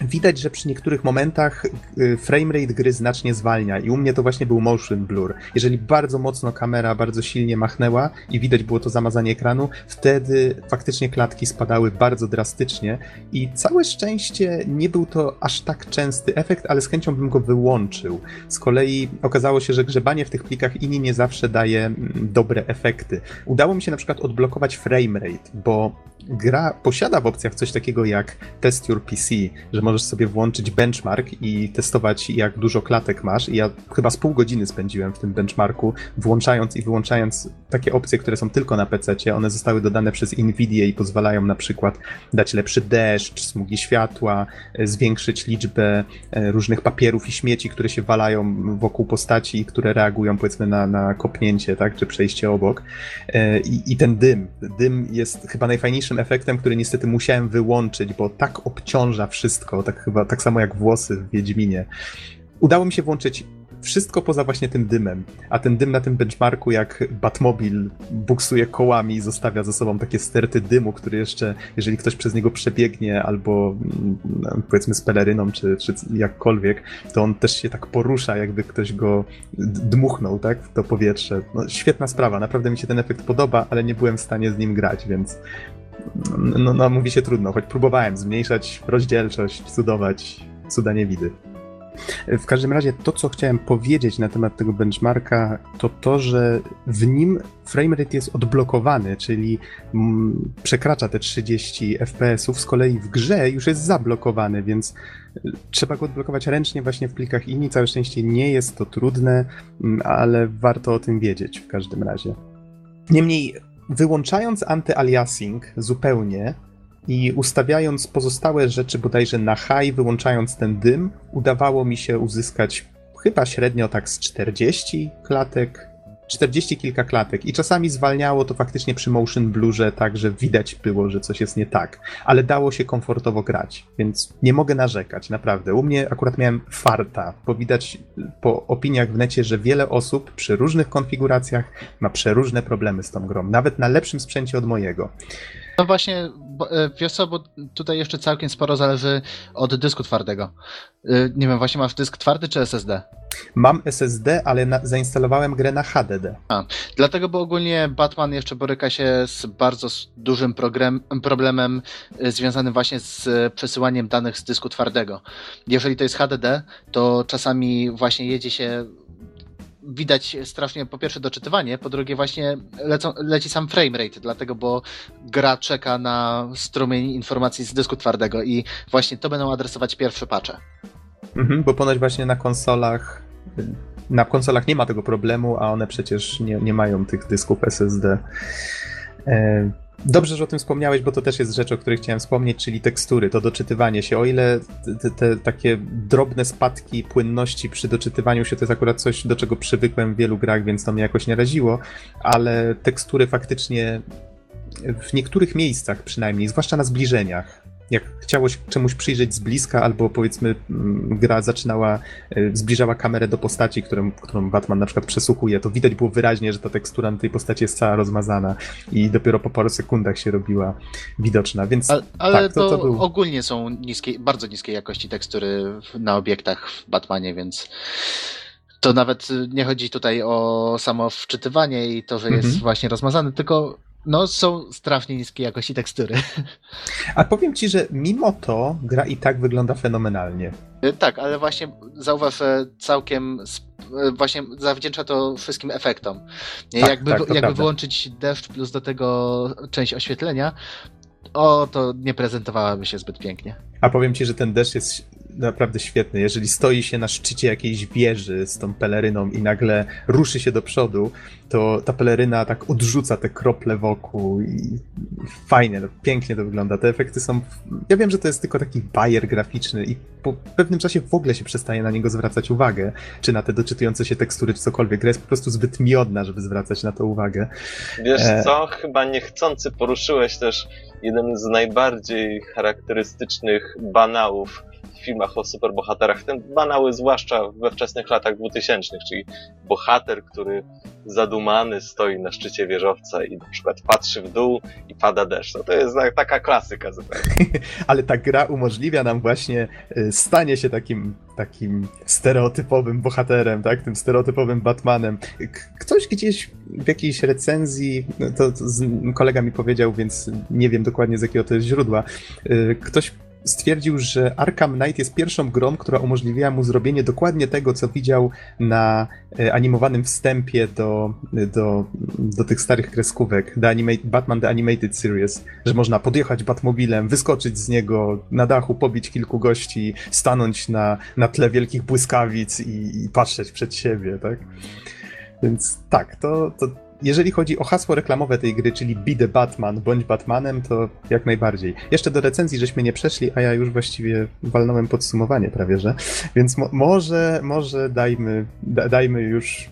Widać, że przy niektórych momentach y, framerate gry znacznie zwalnia i u mnie to właśnie był motion blur. Jeżeli bardzo mocno kamera bardzo silnie machnęła i widać było to zamazanie ekranu, wtedy faktycznie klatki spadały bardzo drastycznie i całe szczęście nie był to aż tak częsty efekt, ale z chęcią bym go wyłączył. Z kolei okazało się, że grzebanie w tych plikach inni nie zawsze daje mm, dobre efekty. Udało mi się na przykład odblokować framerate, bo gra posiada w opcjach coś takiego jak Test Your PC, że możesz sobie włączyć benchmark i testować, jak dużo klatek masz. I ja chyba z pół godziny spędziłem w tym benchmarku, włączając i wyłączając takie opcje, które są tylko na PC. One zostały dodane przez Nvidia i pozwalają na przykład dać lepszy deszcz, smugi światła, e, zwiększyć liczbę e, różnych papierów i śmieci, które się walają wokół postaci i które reagują powiedzmy na, na kopnięcie, tak, czy przejście obok. E, I, I ten dym. Dym jest chyba efektem, który niestety musiałem wyłączyć, bo tak obciąża wszystko, tak chyba tak samo jak włosy w Wiedźminie. Udało mi się włączyć wszystko poza właśnie tym dymem. A ten dym na tym benchmarku, jak Batmobil buksuje kołami i zostawia za sobą takie sterty dymu, który jeszcze, jeżeli ktoś przez niego przebiegnie, albo mm, powiedzmy z peleryną, czy, czy jakkolwiek, to on też się tak porusza, jakby ktoś go dmuchnął, tak, w to powietrze. No, świetna sprawa, naprawdę mi się ten efekt podoba, ale nie byłem w stanie z nim grać, więc no, no mówi się trudno, choć próbowałem zmniejszać rozdzielczość, cudować, cuda nie widy. W każdym razie to, co chciałem powiedzieć na temat tego benchmarka, to to, że w nim framerate jest odblokowany, czyli mm, przekracza te 30 fps-ów, z kolei w grze już jest zablokowany, więc trzeba go odblokować ręcznie właśnie w plikach INI. Całe szczęście nie jest to trudne, mm, ale warto o tym wiedzieć w każdym razie. Niemniej wyłączając anty-aliasing zupełnie i ustawiając pozostałe rzeczy bodajże na high, wyłączając ten dym, udawało mi się uzyskać chyba średnio tak z 40 klatek 40 kilka klatek i czasami zwalniało to faktycznie przy motion blurze tak, że widać było, że coś jest nie tak, ale dało się komfortowo grać, więc nie mogę narzekać, naprawdę. U mnie akurat miałem farta, bo widać po opiniach w necie, że wiele osób przy różnych konfiguracjach ma przeróżne problemy z tą grą, nawet na lepszym sprzęcie od mojego. No właśnie, bo, e, wiesz co, bo tutaj jeszcze całkiem sporo zależy od dysku twardego. E, nie wiem, właśnie masz dysk twardy czy SSD? Mam SSD, ale na, zainstalowałem grę na HDD. A, dlatego, bo ogólnie Batman jeszcze boryka się z bardzo dużym program, problemem e, związanym właśnie z przesyłaniem danych z dysku twardego. Jeżeli to jest HDD, to czasami właśnie jedzie się widać strasznie po pierwsze doczytywanie, po drugie właśnie lecą, leci sam framerate, dlatego, bo gra czeka na strumień informacji z dysku twardego i właśnie to będą adresować pierwsze patche. Mhm, bo ponoć właśnie na konsolach na konsolach nie ma tego problemu, a one przecież nie, nie mają tych dysków SSD. E, Dobrze, że o tym wspomniałeś, bo to też jest rzecz, o której chciałem wspomnieć, czyli tekstury, to doczytywanie się. O ile te, te, takie drobne spadki płynności przy doczytywaniu się to jest akurat coś, do czego przywykłem w wielu grach, więc to mnie jakoś nie raziło, ale tekstury faktycznie w niektórych miejscach przynajmniej, zwłaszcza na zbliżeniach, jak chciało się czemuś przyjrzeć z bliska, albo powiedzmy mm, gra zaczynała, e, zbliżała kamerę do postaci, którą, którą Batman na przykład przesłuchuje, to widać było wyraźnie, że ta tekstura na tej postaci jest cała rozmazana i dopiero po paru sekundach się robiła widoczna, więc Ale, ale tak, to, to, to był... ogólnie są niskie, bardzo niskiej jakości tekstury na obiektach w Batmanie, więc to nawet nie chodzi tutaj o samo wczytywanie i to, że jest mhm. właśnie rozmazany, tylko no, są strasznie niskie jakości tekstury. A powiem ci, że mimo to gra i tak wygląda fenomenalnie. Y, tak, ale właśnie zauważ, całkiem y, właśnie zawdzięcza to wszystkim efektom. Tak, jakby tak, jakby wyłączyć deszcz plus do tego część oświetlenia, o, to nie prezentowałaby się zbyt pięknie. A powiem ci, że ten deszcz jest naprawdę świetny. Jeżeli stoi się na szczycie jakiejś wieży z tą peleryną i nagle ruszy się do przodu, to ta peleryna tak odrzuca te krople wokół i fajnie, no, pięknie to wygląda. Te efekty są... Ja wiem, że to jest tylko taki bajer graficzny i po pewnym czasie w ogóle się przestaje na niego zwracać uwagę, czy na te doczytujące się tekstury, czy cokolwiek. Gra jest po prostu zbyt miodna, żeby zwracać na to uwagę. Wiesz e... co, chyba niechcący poruszyłeś też jeden z najbardziej charakterystycznych banałów filmach o superbohaterach, ten banały zwłaszcza we wczesnych latach 2000, czyli bohater, który zadumany stoi na szczycie wieżowca i na przykład patrzy w dół i pada deszcz. No to jest taka klasyka zupełnie. Ale ta gra umożliwia nam właśnie y, stanie się takim, takim stereotypowym bohaterem, tak? Tym stereotypowym Batmanem. Ktoś gdzieś w jakiejś recenzji, no to, to kolega mi powiedział, więc nie wiem dokładnie z jakiego to jest źródła, y, ktoś stwierdził, że Arkham Knight jest pierwszą grą, która umożliwiła mu zrobienie dokładnie tego, co widział na e, animowanym wstępie do, do, do tych starych kreskówek The Animate, Batman The Animated Series, że można podjechać Batmobilem, wyskoczyć z niego na dachu, pobić kilku gości, stanąć na, na tle wielkich błyskawic i, i patrzeć przed siebie, tak? Więc tak, to, to jeżeli chodzi o hasło reklamowe tej gry, czyli Be the Batman, bądź Batmanem, to jak najbardziej. Jeszcze do recenzji żeśmy nie przeszli, a ja już właściwie walnąłem podsumowanie prawie, że. Więc mo może, może dajmy, da dajmy już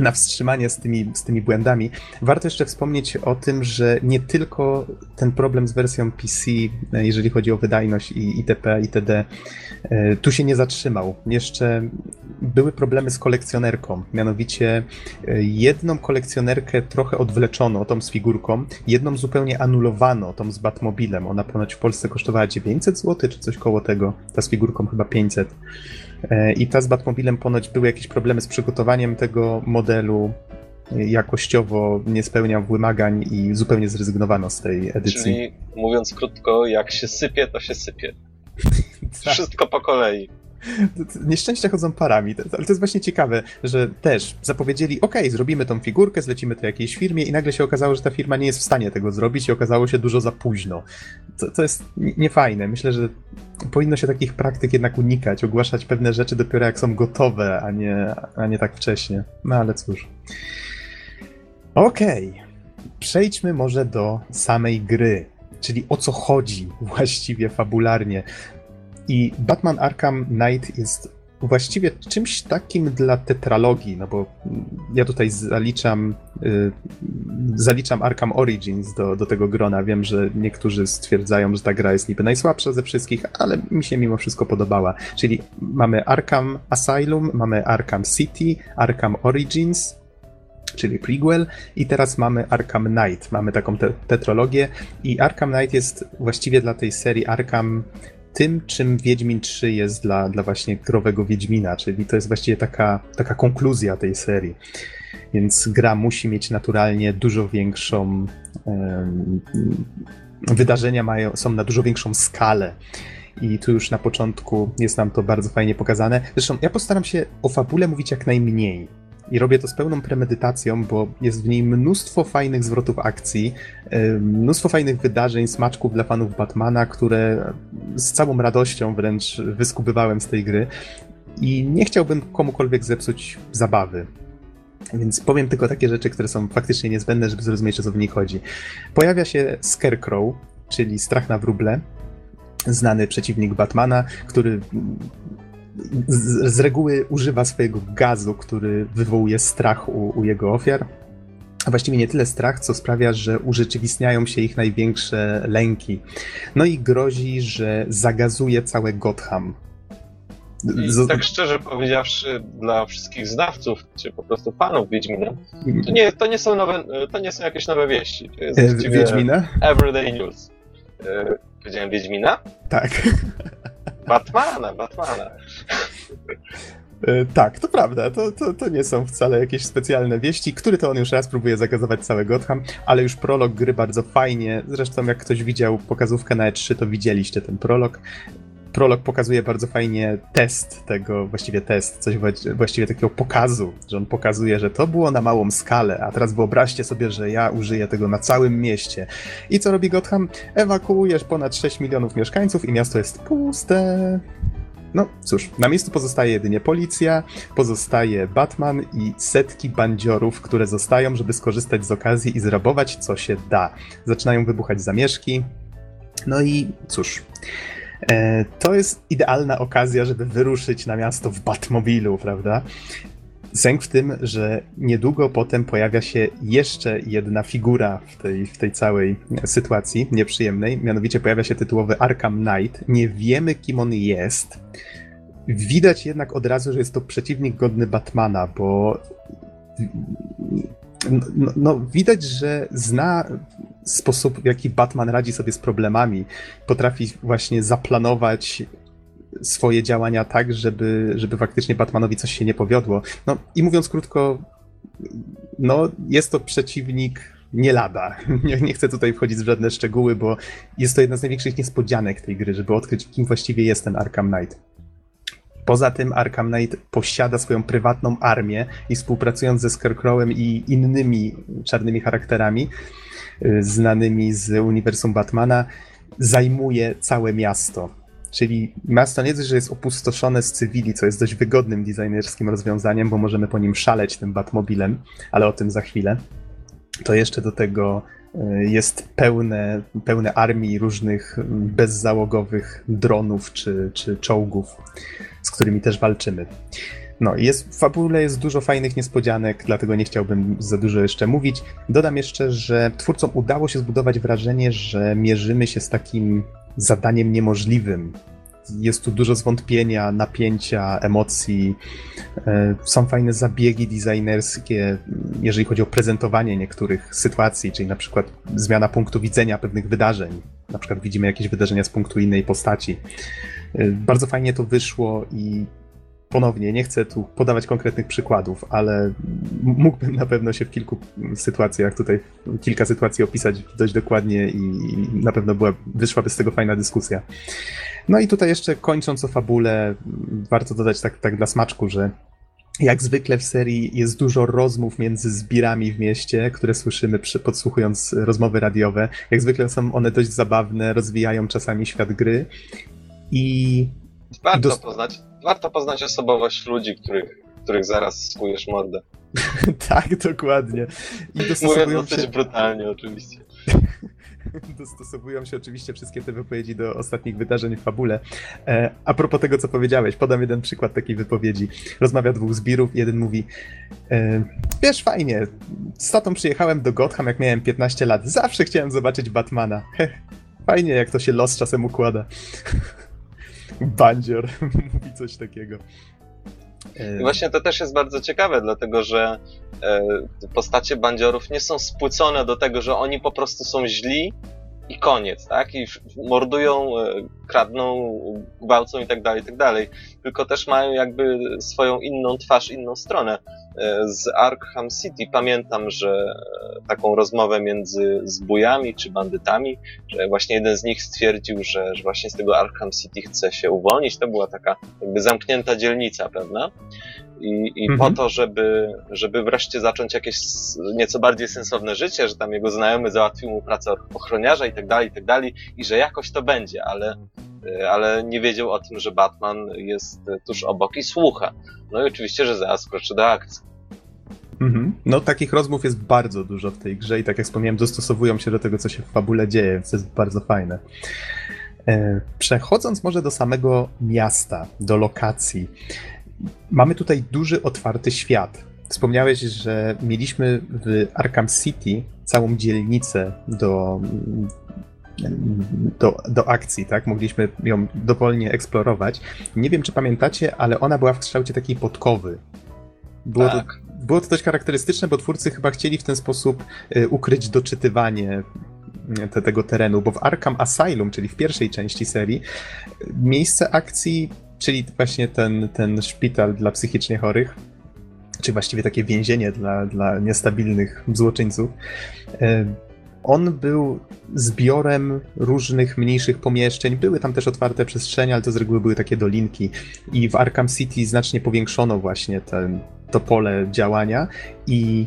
na wstrzymanie z tymi, z tymi błędami. Warto jeszcze wspomnieć o tym, że nie tylko ten problem z wersją PC, e, jeżeli chodzi o wydajność i itp., itd., e, tu się nie zatrzymał. Jeszcze były problemy z kolekcjonerką. Mianowicie e, jedną kolekcjonerkę trochę odwleczono, tą z figurką, jedną zupełnie anulowano, tą z Batmobilem. Ona ponoć w Polsce kosztowała 900 zł, czy coś koło tego. Ta z figurką chyba 500. I ta z Batmobilem ponoć były jakieś problemy z przygotowaniem tego modelu. Jakościowo nie spełniał wymagań i zupełnie zrezygnowano z tej edycji. Czyli mówiąc krótko, jak się sypie, to się sypie. tak. Wszystko po kolei. Nieszczęścia chodzą parami, ale to jest właśnie ciekawe, że też zapowiedzieli, ok, zrobimy tą figurkę, zlecimy to jakiejś firmie i nagle się okazało, że ta firma nie jest w stanie tego zrobić i okazało się dużo za późno. To, to jest niefajne. Myślę, że powinno się takich praktyk jednak unikać, ogłaszać pewne rzeczy dopiero jak są gotowe, a nie, a nie tak wcześnie. No ale cóż. Okej, okay. przejdźmy może do samej gry czyli o co chodzi właściwie fabularnie. I Batman Arkham Knight jest właściwie czymś takim dla tetralogii, no bo ja tutaj zaliczam, y, zaliczam Arkham Origins do, do tego grona. Wiem, że niektórzy stwierdzają, że ta gra jest niby najsłabsza ze wszystkich, ale mi się mimo wszystko podobała. Czyli mamy Arkham Asylum, mamy Arkham City, Arkham Origins czyli prequel i teraz mamy Arkham Knight, mamy taką te tetrologię i Arkham Knight jest właściwie dla tej serii Arkham tym, czym Wiedźmin 3 jest dla, dla właśnie growego Wiedźmina, czyli to jest właściwie taka, taka konkluzja tej serii. Więc gra musi mieć naturalnie dużo większą. Um, wydarzenia mają, są na dużo większą skalę. I tu już na początku jest nam to bardzo fajnie pokazane. Zresztą ja postaram się o fabule mówić jak najmniej. I robię to z pełną premedytacją, bo jest w niej mnóstwo fajnych zwrotów akcji, mnóstwo fajnych wydarzeń, smaczków dla fanów Batmana, które z całą radością wręcz wyskubywałem z tej gry. I nie chciałbym komukolwiek zepsuć zabawy. Więc powiem tylko takie rzeczy, które są faktycznie niezbędne, żeby zrozumieć, o co w nich chodzi. Pojawia się Scarecrow, czyli strach na wróble, znany przeciwnik Batmana, który z, z, reguły używa swojego gazu, który wywołuje strach u, u jego ofiar. A właściwie nie tyle strach, co sprawia, że urzeczywistniają się ich największe lęki. No i grozi, że zagazuje całe Gotham. I tak szczerze powiedziawszy, dla wszystkich znawców, czy po prostu fanów Wiedźmina, to nie, to nie, są, nowe, to nie są jakieś nowe wieści. To jest e, Wiedźmina? Everyday News. E, powiedziałem Wiedźmina? Tak. Batmana, Batmana. E, tak, to prawda. To, to, to nie są wcale jakieś specjalne wieści. Który to on już raz próbuje zagazować cały Gotham, ale już prolog gry bardzo fajnie. Zresztą, jak ktoś widział pokazówkę na E3, to widzieliście ten prolog prolog pokazuje bardzo fajnie test tego, właściwie test, coś właściwie takiego pokazu, że on pokazuje, że to było na małą skalę, a teraz wyobraźcie sobie, że ja użyję tego na całym mieście. I co robi Gotham? Ewakuujesz ponad 6 milionów mieszkańców i miasto jest puste. No cóż, na miejscu pozostaje jedynie policja, pozostaje Batman i setki bandziorów, które zostają, żeby skorzystać z okazji i zrabować co się da. Zaczynają wybuchać zamieszki. No i cóż. E, to jest idealna okazja, żeby wyruszyć na miasto w Batmobilu, prawda? Sęk w tym, że niedługo potem pojawia się jeszcze jedna figura w tej, w tej całej sytuacji nieprzyjemnej, mianowicie pojawia się tytułowy Arkham Knight. Nie wiemy, kim on jest. Widać jednak od razu, że jest to przeciwnik godny Batmana, bo no, no, widać, że zna sposób, w jaki Batman radzi sobie z problemami. Potrafi właśnie zaplanować swoje działania tak, żeby, żeby faktycznie Batmanowi coś się nie powiodło. No i mówiąc krótko, no jest to przeciwnik nie lada. Nie, nie, chcę tutaj wchodzić w żadne szczegóły, bo jest to jedna z największych niespodzianek tej gry, żeby odkryć, kim właściwie jest ten Arkham Knight. Poza tym Arkham Knight posiada swoją prywatną armię i współpracując ze Scarecrowem i innymi czarnymi charakterami y, znanymi z uniwersum Batmana, zajmuje całe miasto. Czyli miasto nie że jest opustoszone z cywili, co jest dość wygodnym designerskim rozwiązaniem, bo możemy po nim szaleć tym Batmobilem, ale o tym za chwilę. To jeszcze do tego jest pełne, pełne armii różnych bezzałogowych dronów czy, czy czołgów z którymi też walczymy. No, jest, w fabule jest dużo fajnych niespodzianek, dlatego nie chciałbym za dużo jeszcze mówić. Dodam jeszcze, że twórcom udało się zbudować wrażenie, że mierzymy się z takim zadaniem niemożliwym. Jest tu dużo zwątpienia, napięcia, emocji. E, są fajne zabiegi designerskie, jeżeli chodzi o prezentowanie niektórych sytuacji, czyli na przykład zmiana punktu widzenia pewnych wydarzeń. Na przykład widzimy jakieś wydarzenia z punktu innej postaci. Y, bardzo fajnie to wyszło i ponownie nie chcę tu podawać konkretnych przykładów, ale mógłbym na pewno się w kilku sytuacjach tutaj, kilka sytuacji opisać dość dokładnie i na pewno była, wyszłaby z tego fajna dyskusja. No i tutaj jeszcze kończąc o fabule, warto dodać tak, tak dla smaczku, że jak zwykle w serii jest dużo rozmów między zbirami w mieście, które słyszymy przy, podsłuchując rozmowy radiowe. Jak zwykle są one dość zabawne, rozwijają czasami świat gry i... Warto, dost... poznać, warto poznać osobowość ludzi, których, których zaraz skujesz mordę. tak, dokładnie. I dostosowują Mówię dosyć się... brutalnie oczywiście. dostosowują się oczywiście wszystkie te wypowiedzi do ostatnich wydarzeń w fabule. E, a propos tego, co powiedziałeś, podam jeden przykład takiej wypowiedzi. Rozmawia dwóch zbirów, jeden mówi e, wiesz, fajnie, z tatą przyjechałem do Gotham, jak miałem 15 lat. Zawsze chciałem zobaczyć Batmana. fajnie, jak to się los czasem układa. Bandzior mówi coś takiego. I właśnie to też jest bardzo ciekawe, dlatego że postacie bandziorów nie są spłycone do tego, że oni po prostu są źli i koniec, tak? I mordują, e, kradną, gwałcą i tak dalej, i tak dalej. Tylko też mają jakby swoją inną twarz, inną stronę. E, z Arkham City pamiętam, że taką rozmowę między zbójami czy bandytami, że właśnie jeden z nich stwierdził, że, że właśnie z tego Arkham City chce się uwolnić. To była taka jakby zamknięta dzielnica pewna. I, i mhm. po to, żeby, żeby wreszcie zacząć jakieś nieco bardziej sensowne życie, że tam jego znajomy załatwił mu pracę ochroniarza i tak dalej, i tak dalej, i że jakoś to będzie, ale, e, ale nie wiedział o tym, że Batman jest tuż obok i słucha. No i oczywiście, że zaraz kroczy do akcji. Mhm. No, takich rozmów jest bardzo dużo w tej grze i tak jak wspomniałem, dostosowują się do tego, co się w fabule dzieje, więc to jest bardzo fajne. E, przechodząc może do samego miasta, do lokacji, mamy tutaj duży, otwarty świat. Wspomniałeś, że mieliśmy w Arkham City całą dzielnicę do, do, do akcji, tak? Mogliśmy ją dowolnie eksplorować. Nie wiem, czy pamiętacie, ale ona była w kształcie takiej podkowy. Było, tak. to, było to dość charakterystyczne, bo twórcy chyba chcieli w ten sposób y, ukryć doczytywanie y, te, tego terenu, bo w Arkham Asylum, czyli w pierwszej części serii, miejsce akcji czyli właśnie ten, ten szpital dla psychicznie chorych, czy właściwie takie więzienie dla, dla niestabilnych złoczyńców. On był zbiorem różnych mniejszych pomieszczeń. Były tam też otwarte przestrzenie, ale to z reguły były takie dolinki. I w Arkham City znacznie powiększono właśnie ten, to pole działania i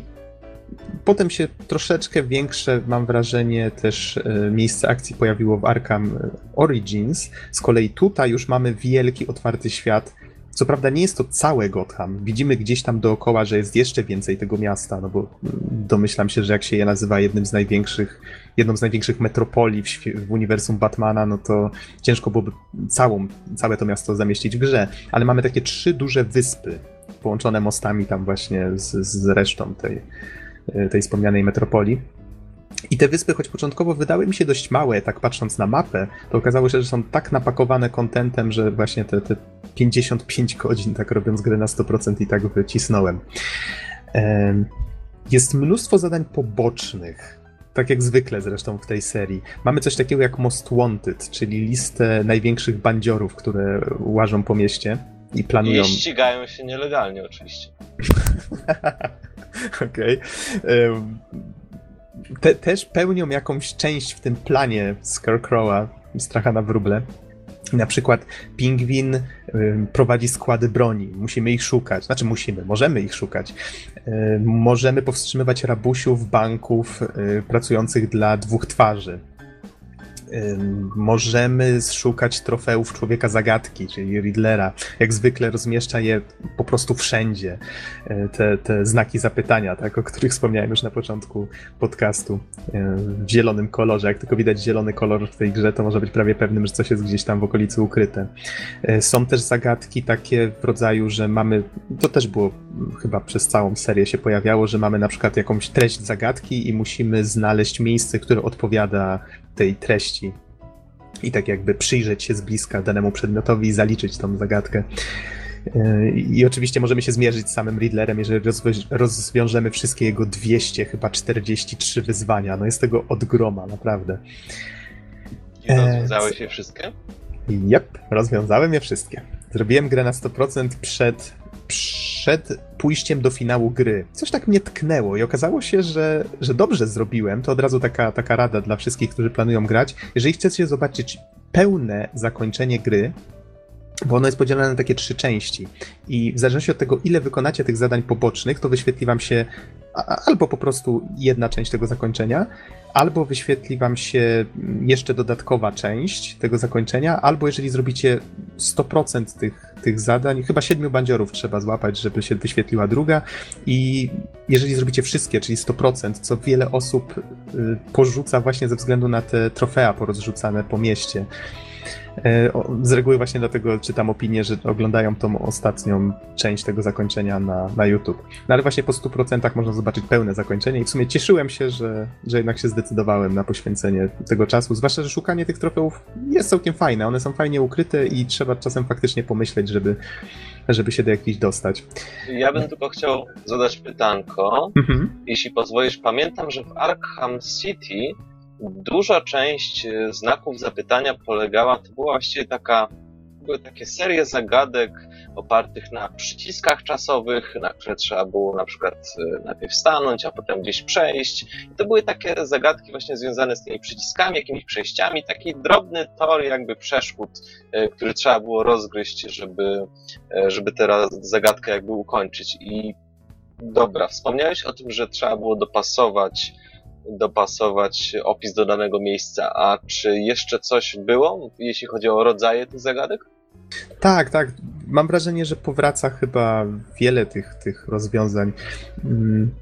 Potem się troszeczkę większe, mam wrażenie, też e, miejsce akcji pojawiło w Arkham Origins. Z kolei tutaj już mamy wielki, otwarty świat. Co prawda nie jest to całe Gotham. Widzimy gdzieś tam dookoła, że jest jeszcze więcej tego miasta, no bo domyślam się, że jak się je nazywa jednym z największych, jedną z największych metropolii w, w uniwersum Batmana, no to ciężko byłoby całą, całe to miasto zamieścić w grze. Ale mamy takie trzy duże wyspy, połączone mostami tam właśnie z, z resztą tej, E, tej wspomnianej metropolii. I te wyspy, choć początkowo wydały mi się dość małe, tak patrząc na mapę, to okazało się, że są tak napakowane kontentem, że właśnie te, te 55 godzin, tak robiąc grę na 100% i tak wycisnąłem. Jest mnóstwo zadań pobocznych, tak jak zwykle zresztą w tej serii. Mamy coś takiego jak Most Wanted, czyli listę największych bandziorów, które łażą po mieście i planują... I ścigają się nielegalnie oczywiście. Okej. Okay. Te, też pełnią jakąś część w tym planie Scarecrowa, stracha na wróble. Na przykład pingwin prowadzi składy broni. Musimy ich szukać. Znaczy musimy, możemy ich szukać. Możemy powstrzymywać rabusiów banków y, pracujących dla dwóch twarzy możemy szukać trofeów Człowieka Zagadki, czyli Riddlera. Jak zwykle rozmieszcza je po prostu wszędzie. E, te, te znaki zapytania, tak, o których wspomniałem już na początku podcastu. E, w zielonym kolorze. Jak tylko widać zielony kolor w tej grze, to może być prawie pewnym, że coś jest gdzieś tam w okolicy ukryte. E, są też zagadki takie w rodzaju, że mamy, to też było chyba przez całą serię się pojawiało, że mamy na przykład jakąś treść zagadki i musimy znaleźć miejsce, które odpowiada tej treści i tak jakby przyjrzeć się z bliska danemu przedmiotowi i zaliczyć tą zagadkę. I oczywiście możemy się zmierzyć z samym Riddlerem, jeżeli rozwiążemy wszystkie jego 200, chyba 43 wyzwania. No jest tego od groma, naprawdę. I rozwiązałeś je wszystkie? Jep, rozwiązałem je wszystkie. Zrobiłem grę na 100% przed przed pójściem do finału gry. Coś tak mnie tknęło i okazało się, że, że dobrze zrobiłem. To od razu taka, taka rada dla wszystkich, którzy planują grać. Jeżeli chcecie zobaczyć pełne zakończenie gry, bo ono jest podzielone na takie trzy części. I w zależności od tego, ile wykonacie tych zadań pobocznych, to wyświetli wam się albo po prostu jedna część tego zakończenia, albo wyświetli wam się jeszcze dodatkowa część tego zakończenia, albo jeżeli zrobicie 100% tych, tych zadań, chyba siedmiu bandziorów trzeba złapać, żeby się wyświetliła druga. I jeżeli zrobicie wszystkie, czyli 100%, co wiele osób y, porzuca właśnie ze względu na te trofea porozrzucane po mieście, z reguły właśnie dlatego czytam opinię, że oglądają tą ostatnią część tego zakończenia na, na YouTube. No ale właśnie po 100% można zobaczyć pełne zakończenie i w sumie cieszyłem się, że, że jednak się zdecydowałem na poświęcenie tego czasu, zwłaszcza, że szukanie tych trofeów jest całkiem fajne, one są fajnie ukryte i trzeba czasem faktycznie pomyśleć, żeby, żeby się do jakichś dostać. Ja bym tylko chciał zadać pytanko. Mhm. Jeśli pozwolisz, pamiętam, że w Arkham City duża część e, znaków zapytania polegała, to była właściwie taka, były takie serie zagadek opartych na przyciskach czasowych, na które trzeba było na przykład e, najpierw stanąć, a potem gdzieś przejść. I to były takie zagadki właśnie związane z tymi przyciskami, jakimiś przejściami, taki drobny tor jakby przeszkód, e, który trzeba było rozgryźć, żeby, żeby tę zagadkę jakby ukończyć. I dobra, wspomniałeś o tym, że trzeba było dopasować dopasować opis do danego miejsca. A czy jeszcze coś było, jeśli chodzi o rodzaje tych zagadek? Tak, tak. Mam wrażenie, że powraca chyba wiele tych, tych rozwiązań. Mm,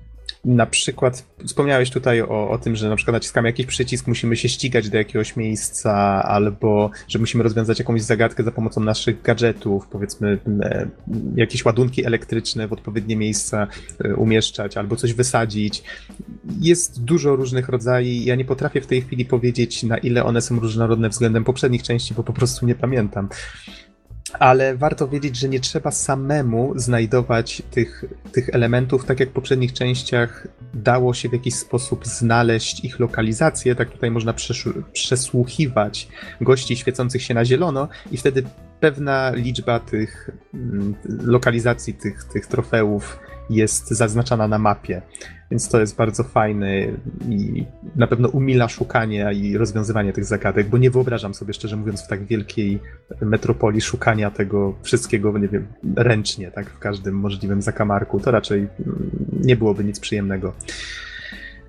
na przykład wspomniałeś tutaj o, o tym, że na przykład naciskamy jakiś przycisk, musimy się ścigać do jakiegoś miejsca, albo że musimy rozwiązać jakąś zagadkę za pomocą naszych gadżetów, powiedzmy e, jakieś ładunki elektryczne w odpowiednie miejsca e, umieszczać, albo coś wysadzić. Jest dużo różnych rodzajów. Ja nie potrafię w tej chwili powiedzieć, na ile one są różnorodne względem poprzednich części, bo po prostu nie pamiętam ale warto wiedzieć, że nie trzeba samemu znajdować tych, tych elementów, tak jak w poprzednich częściach dało się w jakiś sposób znaleźć ich lokalizację, tak tutaj można przesłuchiwać gości świecących się na zielono i wtedy pewna liczba tych mm, lokalizacji tych, tych trofeów jest zaznaczona na mapie. Więc to jest bardzo fajne i na pewno umila szukanie i rozwiązywanie tych zagadek, bo nie wyobrażam sobie, szczerze mówiąc, w tak wielkiej metropolii szukania tego wszystkiego, nie wiem, ręcznie, tak, w każdym możliwym zakamarku. To raczej mm, nie byłoby nic przyjemnego.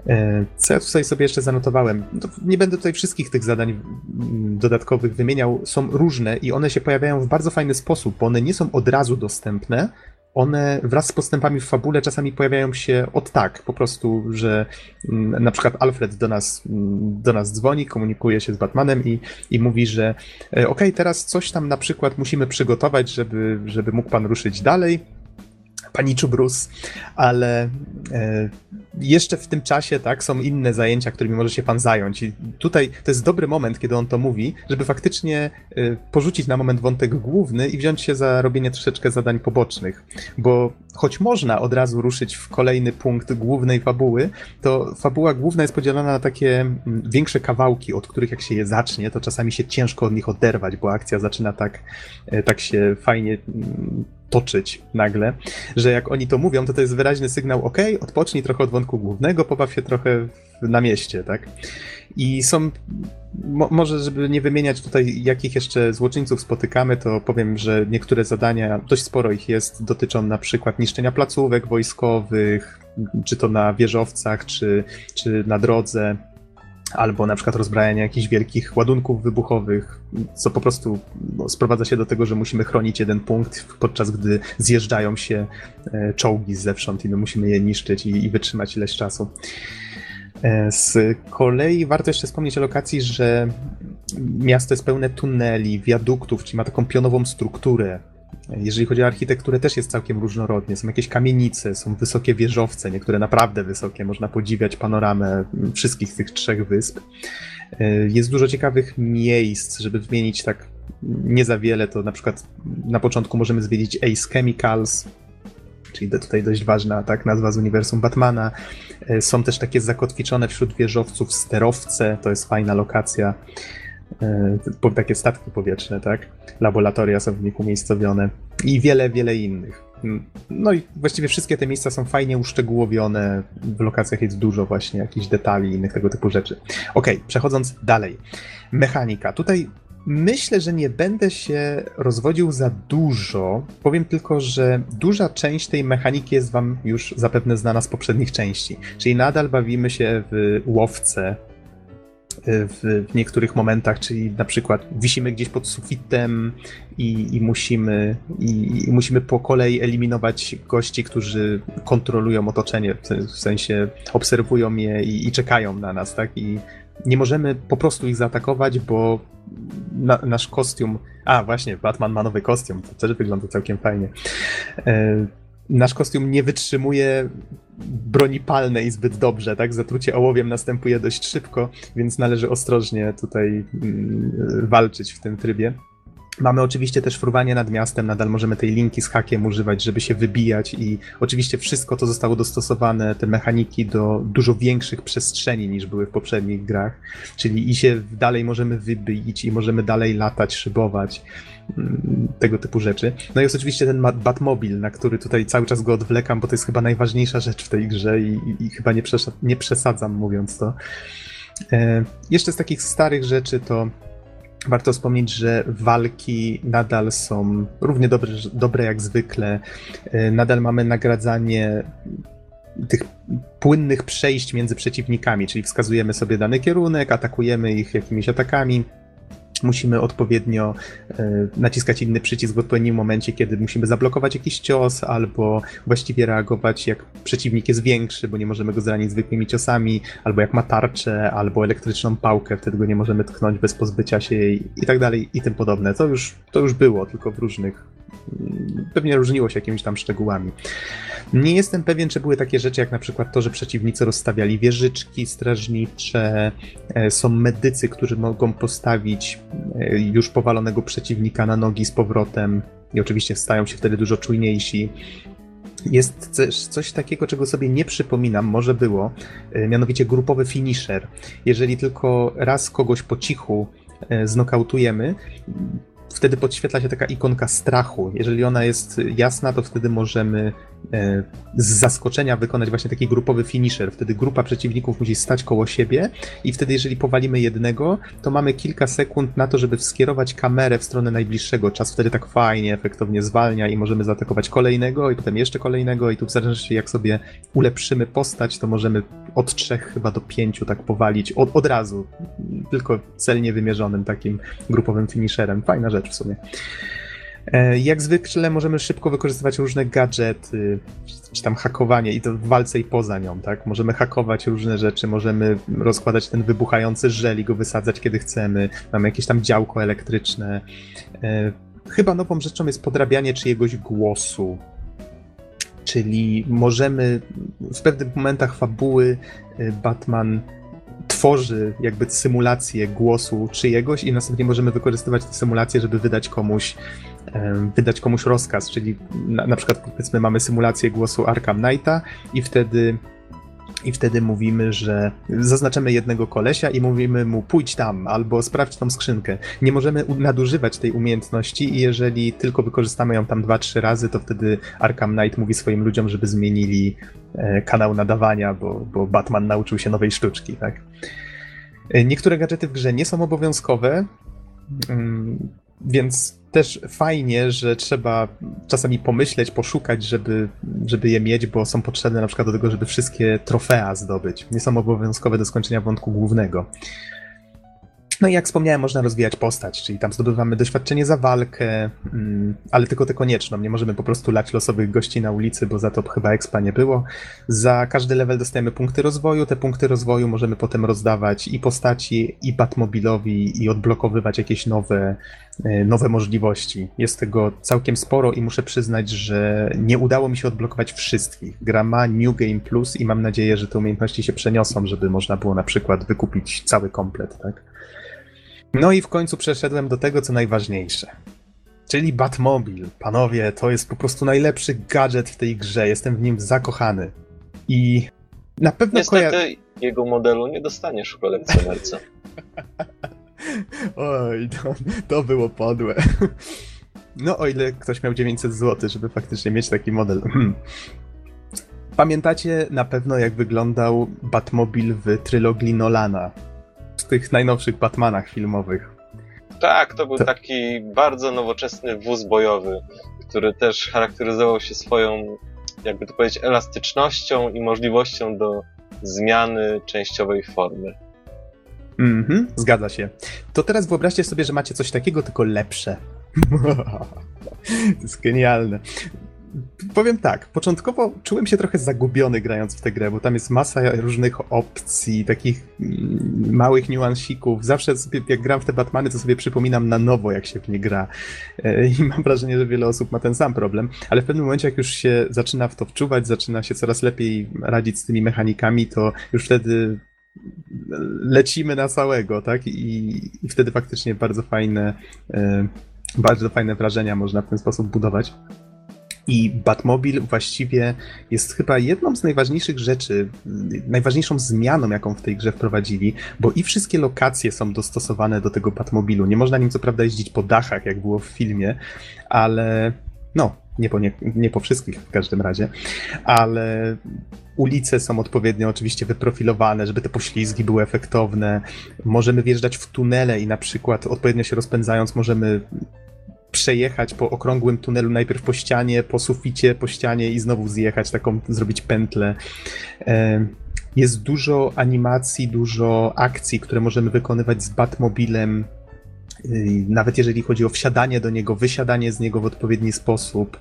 E, co ja tutaj sobie jeszcze zanotowałem? Nie będę tutaj wszystkich tych zadań mm, dodatkowych wymieniał. Są różne i one się pojawiają w bardzo fajny sposób, bo one nie są od razu dostępne, one wraz z postępami w fabule czasami pojawiają się od tak, po prostu, że mm, na przykład Alfred do nas, mm, do nas dzwoni, komunikuje się z Batmanem i, i mówi, że e, okej, okay, teraz coś tam na przykład musimy przygotować, żeby, żeby mógł pan ruszyć dalej paniczu Bruce, ale e, jeszcze w tym czasie, tak, są inne zajęcia, którymi może się pan zająć. I tutaj to jest dobry moment, kiedy on to mówi, żeby faktycznie e, porzucić na moment wątek główny i wziąć się za robienie troszeczkę zadań pobocznych. Bo choć można od razu ruszyć w kolejny punkt głównej fabuły, to fabuła główna jest podzielona na takie mm, większe kawałki, od których jak się je zacznie, to czasami się ciężko od nich oderwać, bo akcja zaczyna tak, e, tak się fajnie mm, toczyć nagle, że jak oni to mówią, to to jest wyraźny sygnał, ok, odpocznij trochę od wątku głównego, pobaw się trochę na mieście, tak? I są, mo, może żeby nie wymieniać tutaj jakich jeszcze złoczyńców spotykamy, to powiem, że niektóre zadania, dość sporo ich jest, dotyczą na przykład niszczenia placówek wojskowych, czy to na wieżowcach, czy, czy na drodze, albo na przykład rozbrajanie jakichś wielkich ładunków wybuchowych, co po prostu no, sprowadza się do tego, że musimy chronić jeden punkt, podczas gdy zjeżdżają się e, czołgi zewsząd i my musimy je niszczyć i, i wytrzymać ileś czasu. E, z kolei warto jeszcze wspomnieć o lokacji, że miasto jest pełne tuneli, wiaduktów, czyli ma taką pionową strukturę. Jeżeli chodzi o architekturę, też jest całkiem różnorodnie. Są jakieś kamienice, są wysokie wieżowce, niektóre naprawdę wysokie. Można podziwiać panoramę wszystkich tych trzech wysp. E, jest dużo ciekawych miejsc, żeby wymienić tak nie za wiele, to na przykład na początku możemy zwiedzić Ace Chemicals, czyli tutaj dość ważna tak, nazwa z uniwersum Batmana. E, są też takie zakotwiczone wśród wieżowców sterowce, to jest fajna lokacja. E, takie statki powietrzne, tak? Laboratoria są w nich umiejscowione i wiele, wiele innych. No i właściwie wszystkie te miejsca są fajnie uszczegółowione. W lokacjach jest dużo właśnie jakichś detali i innych tego typu rzeczy. Ok, przechodząc dalej. Mechanika. Tutaj myślę, że nie będę się rozwodził za dużo. Powiem tylko, że duża część tej mechaniki jest Wam już zapewne znana z poprzednich części. Czyli nadal bawimy się w łowce w, w, niektórych momentach, czyli na przykład wisimy gdzieś pod sufitem i, i musimy, i, i, musimy po kolei eliminować gości, którzy kontrolują otoczenie, w sensie obserwują je i, i czekają na nas, tak? I nie możemy po prostu ich zaatakować, bo na, nasz kostium. A, właśnie, Batman ma nowy kostium, to też wygląda całkiem fajnie. E, nasz kostium nie wytrzymuje broni palnej zbyt dobrze, tak? Zatrucie ołowiem następuje dość szybko, więc należy ostrożnie tutaj mm, walczyć w tym trybie. Mamy oczywiście też fruwanie nad miastem, nadal możemy tej linki z hakiem używać, żeby się wybijać i oczywiście wszystko to zostało dostosowane, te mechaniki do dużo większych przestrzeni niż były w poprzednich grach, czyli i się dalej możemy wybić i możemy dalej latać, szybować, mm, tego typu rzeczy. No i jest oczywiście ten Batmobil, na który tutaj cały czas go odwlekam, bo to jest chyba najważniejsza rzecz w tej grze i, i, i chyba nie, przesadzam mówiąc to. E, jeszcze z takich starych rzeczy to Warto wspomnieć, że walki nadal są równie dobre, dobre jak zwykle. E, nadal mamy nagradzanie tych płynnych przejść między przeciwnikami, czyli wskazujemy sobie dany kierunek, atakujemy ich jakimiś atakami, musimy odpowiednio e, naciskać inny przycisk w odpowiednim momencie, kiedy musimy zablokować jakiś cios, albo właściwie reagować jak przeciwnik jest większy, bo nie możemy go zranić zwykłymi ciosami, albo jak ma tarczę, albo elektryczną pałkę, wtedy go nie możemy tknąć bez pozbycia się jej i tak dalej i tym podobne. To już, to już było, tylko w różnych pewnie różniło się jakimiś tam szczegółami. Nie jestem pewien, czy były takie rzeczy, jak na przykład to, że przeciwnicy rozstawiali wieżyczki strażnicze, e, są medycy, którzy mogą postawić e, już powalonego przeciwnika na nogi z powrotem i oczywiście stają się wtedy dużo czujniejsi. Jest też coś takiego, czego sobie nie przypominam, może było, e, mianowicie grupowy finisher. Jeżeli tylko raz kogoś po cichu znokautujemy, wtedy podświetla się taka ikonka strachu. Jeżeli ona jest jasna, to wtedy możemy z zaskoczenia wykonać właśnie taki grupowy finisher. Wtedy grupa przeciwników musi stać koło siebie i wtedy jeżeli powalimy jednego, to mamy kilka sekund na to, żeby skierować kamerę w stronę najbliższego. Czas wtedy tak fajnie, efektownie zwalnia i możemy zaatakować kolejnego i potem jeszcze kolejnego i tu w zależności jak sobie ulepszymy postać, to możemy od trzech chyba do pięciu tak powalić od, od razu. Tylko celnie wymierzonym takim grupowym finisherem. Fajna rzecz w sumie. E, jak zwykle możemy szybko wykorzystywać różne gadżety, czy tam hakowanie i to w walce i poza nią, tak? Możemy hakować różne rzeczy, możemy rozkładać ten wybuchający żel i go wysadzać kiedy chcemy. Mamy jakieś tam działko elektryczne. E, chyba nową rzeczą jest podrabianie czyjegoś głosu. Czyli możemy w pewnych momentach fabuły e, Batman tworzy jakby symulację głosu czyjegoś i następnie możemy wykorzystywać tę symulację, żeby wydać komuś wydać komuś rozkaz, czyli na, na przykład powiedzmy mamy symulację głosu Arkham Knighta i wtedy i wtedy mówimy, że zaznaczamy jednego kolesia i mówimy mu pójdź tam albo sprawdź tą skrzynkę. Nie możemy nadużywać tej umiejętności i jeżeli tylko wykorzystamy ją tam dwa, trzy razy, to wtedy Arkham Knight mówi swoim ludziom, żeby zmienili e, kanał nadawania, bo, bo Batman nauczył się nowej sztuczki, tak? E, niektóre gadżety w grze nie są obowiązkowe, mm, więc też fajnie, że trzeba czasami pomyśleć, poszukać, żeby, żeby je mieć, bo są potrzebne na przykład do tego, żeby wszystkie trofea zdobyć. Nie są obowiązkowe do skończenia wątku głównego. No i jak wspomniałem, można rozwijać postać, czyli tam zdobywamy doświadczenie za walkę, mm, ale tylko tę konieczną. Nie możemy po prostu lać losowych gości na ulicy, bo za to chyba expa nie było. Za każdy level dostajemy punkty rozwoju. Te punkty rozwoju możemy potem rozdawać i postaci, i Batmobilowi, i odblokowywać jakieś nowe, e, nowe możliwości. Jest tego całkiem sporo i muszę przyznać, że nie udało mi się odblokować wszystkich. Gra ma New Game Plus i mam nadzieję, że te umiejętności się przeniosą, żeby można było na przykład wykupić cały komplet, tak? No i w końcu przeszedłem do tego, co najważniejsze. Czyli Batmobil. Panowie, to jest po prostu najlepszy gadżet w tej grze. Jestem w nim zakochany. I na pewno Niestety koja... jego modelu nie dostaniesz w kolekcjonerce. Oj, to, to było podłe. No, o ile ktoś miał 900 zł, żeby faktycznie mieć taki model. Pamiętacie na pewno, jak wyglądał Batmobil w trylogii Nolana? Tych najnowszych Batmanach filmowych. Tak, to był to... taki bardzo nowoczesny wóz bojowy, który też charakteryzował się swoją, jakby to powiedzieć, elastycznością i możliwością do zmiany częściowej formy. Mhm, zgadza się. To teraz wyobraźcie sobie, że macie coś takiego, tylko lepsze. to jest genialne. Powiem tak, początkowo czułem się trochę zagubiony grając w tę grę, bo tam jest masa różnych opcji, takich mm, małych niuansików. Zawsze sobie, jak gram w te Batmany, to sobie przypominam na nowo, jak się w nie gra. E, I mam wrażenie, że wiele osób ma ten sam problem, ale w pewnym momencie, jak już się zaczyna w to wczuwać, zaczyna się coraz lepiej radzić z tymi mechanikami, to już wtedy lecimy na całego, tak? I, i wtedy faktycznie bardzo fajne, e, bardzo fajne wrażenia można w ten sposób budować. I Batmobil właściwie jest chyba jedną z najważniejszych rzeczy, najważniejszą zmianą, jaką w tej grze wprowadzili, bo i wszystkie lokacje są dostosowane do tego Batmobilu. Nie można nim co prawda jeździć po dachach, jak było w filmie, ale no, nie po, nie, nie po wszystkich w każdym razie, ale ulice są odpowiednio oczywiście wyprofilowane, żeby te poślizgi były efektowne. Możemy wjeżdżać w tunele i na przykład odpowiednio się rozpędzając możemy przejechać po okrągłym tunelu najpierw po ścianie, po suficie, po ścianie i znowu zjechać, taką zrobić pętlę. Jest dużo animacji, dużo akcji, które możemy wykonywać z Batmobilem, y, nawet jeżeli chodzi o wsiadanie do niego, wysiadanie z niego w odpowiedni sposób.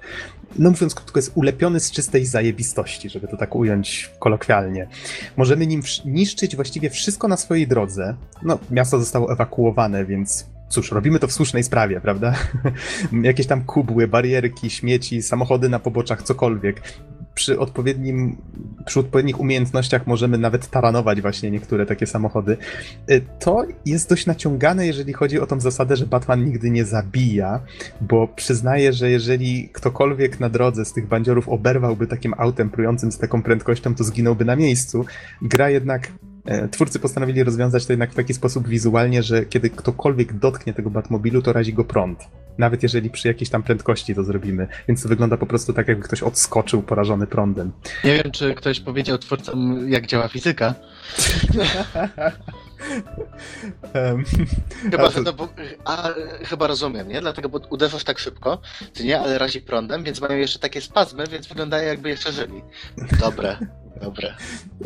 No mówiąc krótko, jest ulepiony z czystej zajebistości, żeby to tak ująć kolokwialnie. Możemy nim niszczyć właściwie wszystko na swojej drodze. No, miasto zostało ewakuowane, więc cóż, robimy to w słusznej sprawie, prawda? Jakieś tam kubły, barierki, śmieci, samochody na poboczach, cokolwiek. Przy odpowiednim, przy odpowiednich umiejętnościach możemy nawet taranować właśnie niektóre takie samochody. Y, to jest dość naciągane, jeżeli chodzi o tą zasadę, że Batman nigdy nie zabija, bo przyznaję, że jeżeli ktokolwiek na drodze z tych bandziorów oberwałby takim autem prującym z taką prędkością, to zginąłby na miejscu. Gra jednak twórcy postanowili rozwiązać to jednak w taki sposób wizualnie, że kiedy ktokolwiek dotknie tego Batmobilu, to razi go prąd. Nawet jeżeli przy jakiejś tam prędkości to zrobimy. Więc to wygląda po prostu tak, jakby ktoś odskoczył porażony prądem. Nie wiem, czy ktoś powiedział twórcom, jak działa fizyka. um, chyba, to... no, bo, a, chyba rozumiem, nie? Dlatego, bo uderzasz tak szybko, ty nie, ale razi prądem, więc mają jeszcze takie spazmy, więc wyglądają jakby jeszcze żyli. Dobre. Dobre.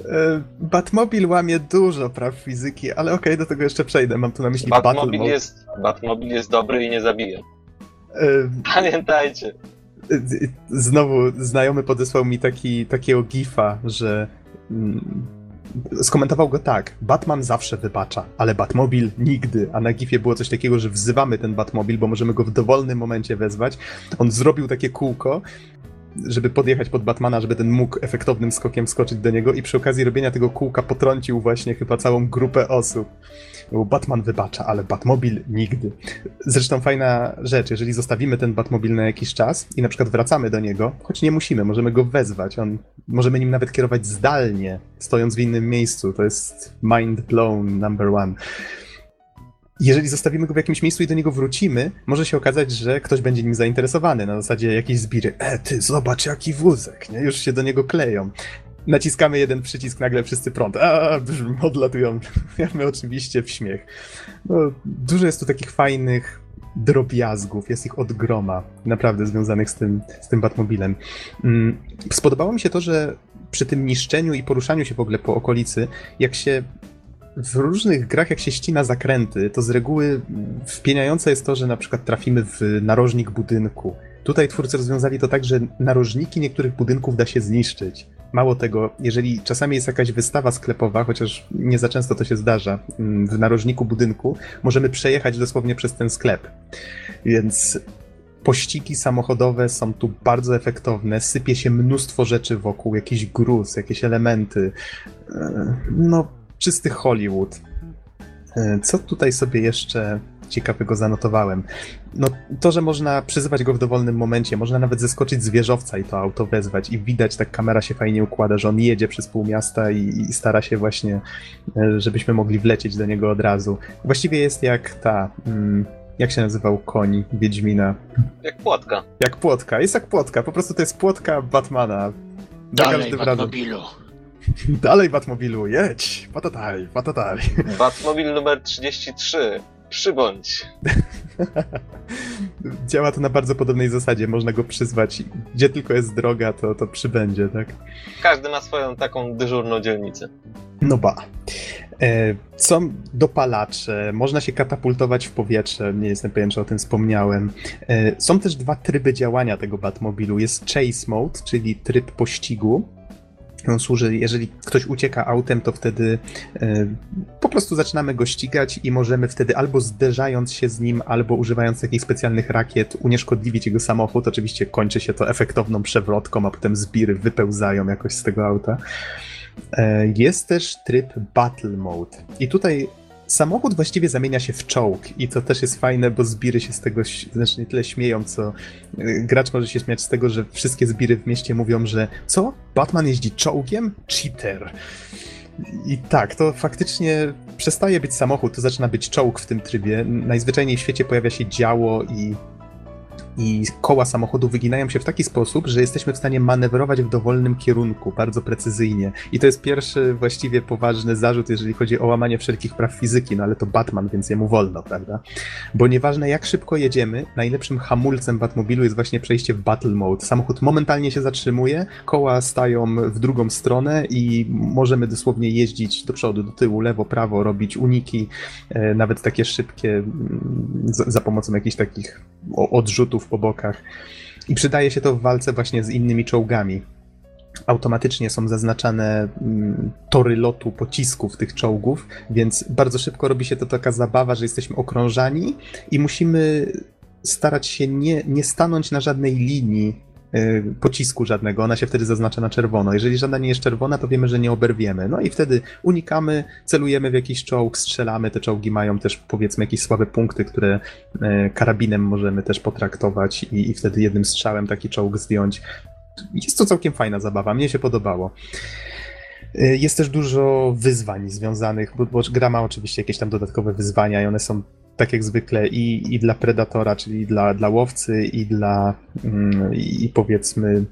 E, Batmobil łamie dużo praw fizyki, ale okej, okay, do tego jeszcze przejdę. Mam tu na myśli Batmobil jest, Batmobil jest dobry i nie zabija. E, Pamiętajcie. E, znowu znajomy podesłał mi taki, takiego gifa, że mm, skomentował go tak. Batman zawsze wybacza, ale Batmobil nigdy. A na gifie było coś takiego, że wzywamy ten Batmobil, bo możemy go w dowolnym momencie wezwać. On zrobił takie kółko żeby podjechać pod Batmana, żeby ten mógł efektownym skokiem skoczyć do niego i przy okazji robienia tego kółka potrącił właśnie chyba całą grupę osób. Batman wybacza, ale Batmobil nigdy. Zresztą fajna rzecz, jeżeli zostawimy ten Batmobil na jakiś czas i na przykład wracamy do niego, choć nie musimy, możemy go wezwać, on, możemy nim nawet kierować zdalnie, stojąc w innym miejscu. To jest mind blown number one jeżeli zostawimy go w jakimś miejscu i do niego wrócimy, może się okazać, że ktoś będzie nim zainteresowany, na zasadzie jakiejś zbiry. E, ty, zobacz jaki wózek, nie? Już się do niego kleją. Naciskamy jeden przycisk, nagle wszyscy prąd. A, odlatują. My oczywiście w śmiech. No, dużo jest tu takich fajnych drobiazgów, jest ich od groma, naprawdę związanych z tym, z tym Batmobilem. Mm, spodobało mi się to, że przy tym niszczeniu i poruszaniu się w ogóle po okolicy, jak się w różnych grach, jak się ścina zakręty, to z reguły wpieniające jest to, że na przykład trafimy w narożnik budynku. Tutaj twórcy rozwiązali to tak, że narożniki niektórych budynków da się zniszczyć. Mało tego, jeżeli czasami jest jakaś wystawa sklepowa, chociaż nie za często to się zdarza, mm, w narożniku budynku, możemy przejechać dosłownie przez ten sklep. Więc pościgi samochodowe są tu bardzo efektowne, sypie się mnóstwo rzeczy wokół, jakiś gruz, jakieś elementy. E, no, czysty Hollywood. E, co tutaj sobie jeszcze ciekawego zanotowałem? No to, że można przyzywać go w dowolnym momencie, można nawet zeskoczyć z wieżowca i to auto wezwać i widać, tak kamera się fajnie układa, że on jedzie przez pół miasta i, i stara się właśnie, e, żebyśmy mogli wlecieć do niego od razu. Właściwie jest jak ta... Mm, jak się nazywał koń Wiedźmina? Jak płotka. Jak płotka, jest jak płotka, po prostu to jest płotka Batmana. Dalej, Batmobilu. Dalej Batmobilu, jedź! Patataj, patataj. Batmobil numer 33. Przybądź. Działa to na bardzo podobnej zasadzie. Można go przyzwać. Gdzie tylko jest droga, to, to przybędzie, tak? Każdy ma swoją taką dyżurną dzielnicę. No ba. E, są dopalacze, można się katapultować w powietrze, nie jestem pewien, czy o tym wspomniałem. E, są też dwa tryby działania tego Batmobilu. Jest Chase Mode, czyli tryb pościgu. On służy, jeżeli ktoś ucieka autem, to wtedy e, po prostu zaczynamy go ścigać i możemy wtedy albo zderzając się z nim, albo używając jakichś specjalnych rakiet unieszkodliwić jego samochód. Oczywiście kończy się to efektowną przewrotką, a potem zbiry wypełzają jakoś z tego auta. E, jest też tryb Battle Mode. I tutaj samochód właściwie zamienia się w czołg i to też jest fajne, bo zbiry się z tego znacznie nie tyle śmieją, co e, gracz może się śmiać z tego, że wszystkie zbiry w mieście mówią, że co? Batman jeździ czołgiem? Cheater. I tak, to faktycznie przestaje być samochód, to zaczyna być czołg w tym trybie. Najzwyczajniej w świecie pojawia się działo i i koła samochodu wyginają się w taki sposób, że jesteśmy w stanie manewrować w dowolnym kierunku, bardzo precyzyjnie. I to jest pierwszy właściwie poważny zarzut, jeżeli chodzi o łamanie wszelkich praw fizyki, no ale to Batman, więc jemu wolno, prawda? Bo nieważne jak szybko jedziemy, najlepszym hamulcem Batmobilu jest właśnie przejście w battle mode. Samochód momentalnie się zatrzymuje, koła stają w drugą stronę i możemy dosłownie jeździć do przodu, do tyłu, lewo, prawo, robić uniki, e, nawet takie szybkie za pomocą jakichś takich odrzutów po bokach. I przydaje się to w walce właśnie z innymi czołgami. Automatycznie są zaznaczane mm, tory lotu pocisków tych czołgów, więc bardzo szybko robi się to taka zabawa, że jesteśmy okrążani i musimy starać się nie, nie stanąć na żadnej linii pocisku żadnego, ona się wtedy zaznacza na czerwono. Jeżeli żadna nie jest czerwona, to wiemy, że nie oberwiemy. No i wtedy unikamy, celujemy w jakiś czołg, strzelamy. Te czołgi mają też powiedzmy jakieś słabe punkty, które y, karabinem możemy też potraktować i, i wtedy jednym strzałem taki czołg zdjąć. Jest to całkiem fajna zabawa, mnie się podobało. Y, jest też dużo wyzwań związanych, bo, bo gra ma oczywiście jakieś tam dodatkowe wyzwania i one są tak jak zwykle i, i dla predatora, czyli dla, dla łowcy, i dla mm, i powiedzmy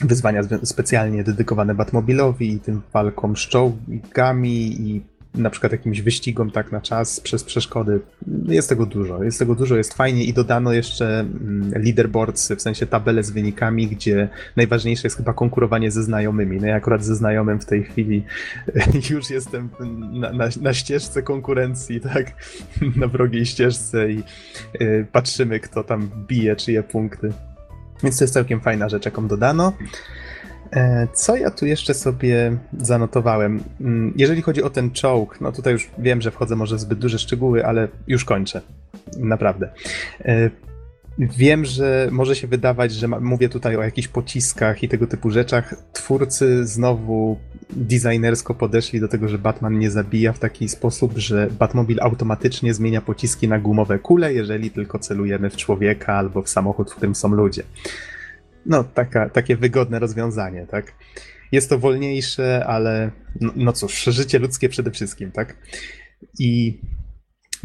wyzwania specjalnie dedykowane Batmobilowi i tym walkom z czołgami i na przykład jakimś wyścigom tak na czas przez przeszkody. Jest tego dużo, jest tego dużo, jest fajnie i dodano jeszcze mm, leaderboards, w sensie tabele z wynikami, gdzie najważniejsze jest chyba konkurowanie ze znajomymi. No ja akurat ze znajomym w tej chwili już jestem na, na, na ścieżce konkurencji, tak, na wrogiej ścieżce i y, patrzymy kto tam bije czyje punkty. Więc to jest całkiem fajna rzecz, jaką dodano. E, co ja tu jeszcze sobie zanotowałem? Mm, jeżeli chodzi o ten czołg, no tutaj już wiem, że wchodzę może w zbyt duże szczegóły, ale już kończę. Naprawdę. E, wiem, że może się wydawać, że mówię tutaj o jakichś pociskach i tego typu rzeczach. Twórcy znowu designersko podeszli do tego, że Batman nie zabija w taki sposób, że Batmobil automatycznie zmienia pociski na gumowe kule, jeżeli tylko celujemy w człowieka albo w samochód, w którym są ludzie no, taka, takie wygodne rozwiązanie, tak? Jest to wolniejsze, ale no, no cóż, życie ludzkie przede wszystkim, tak? I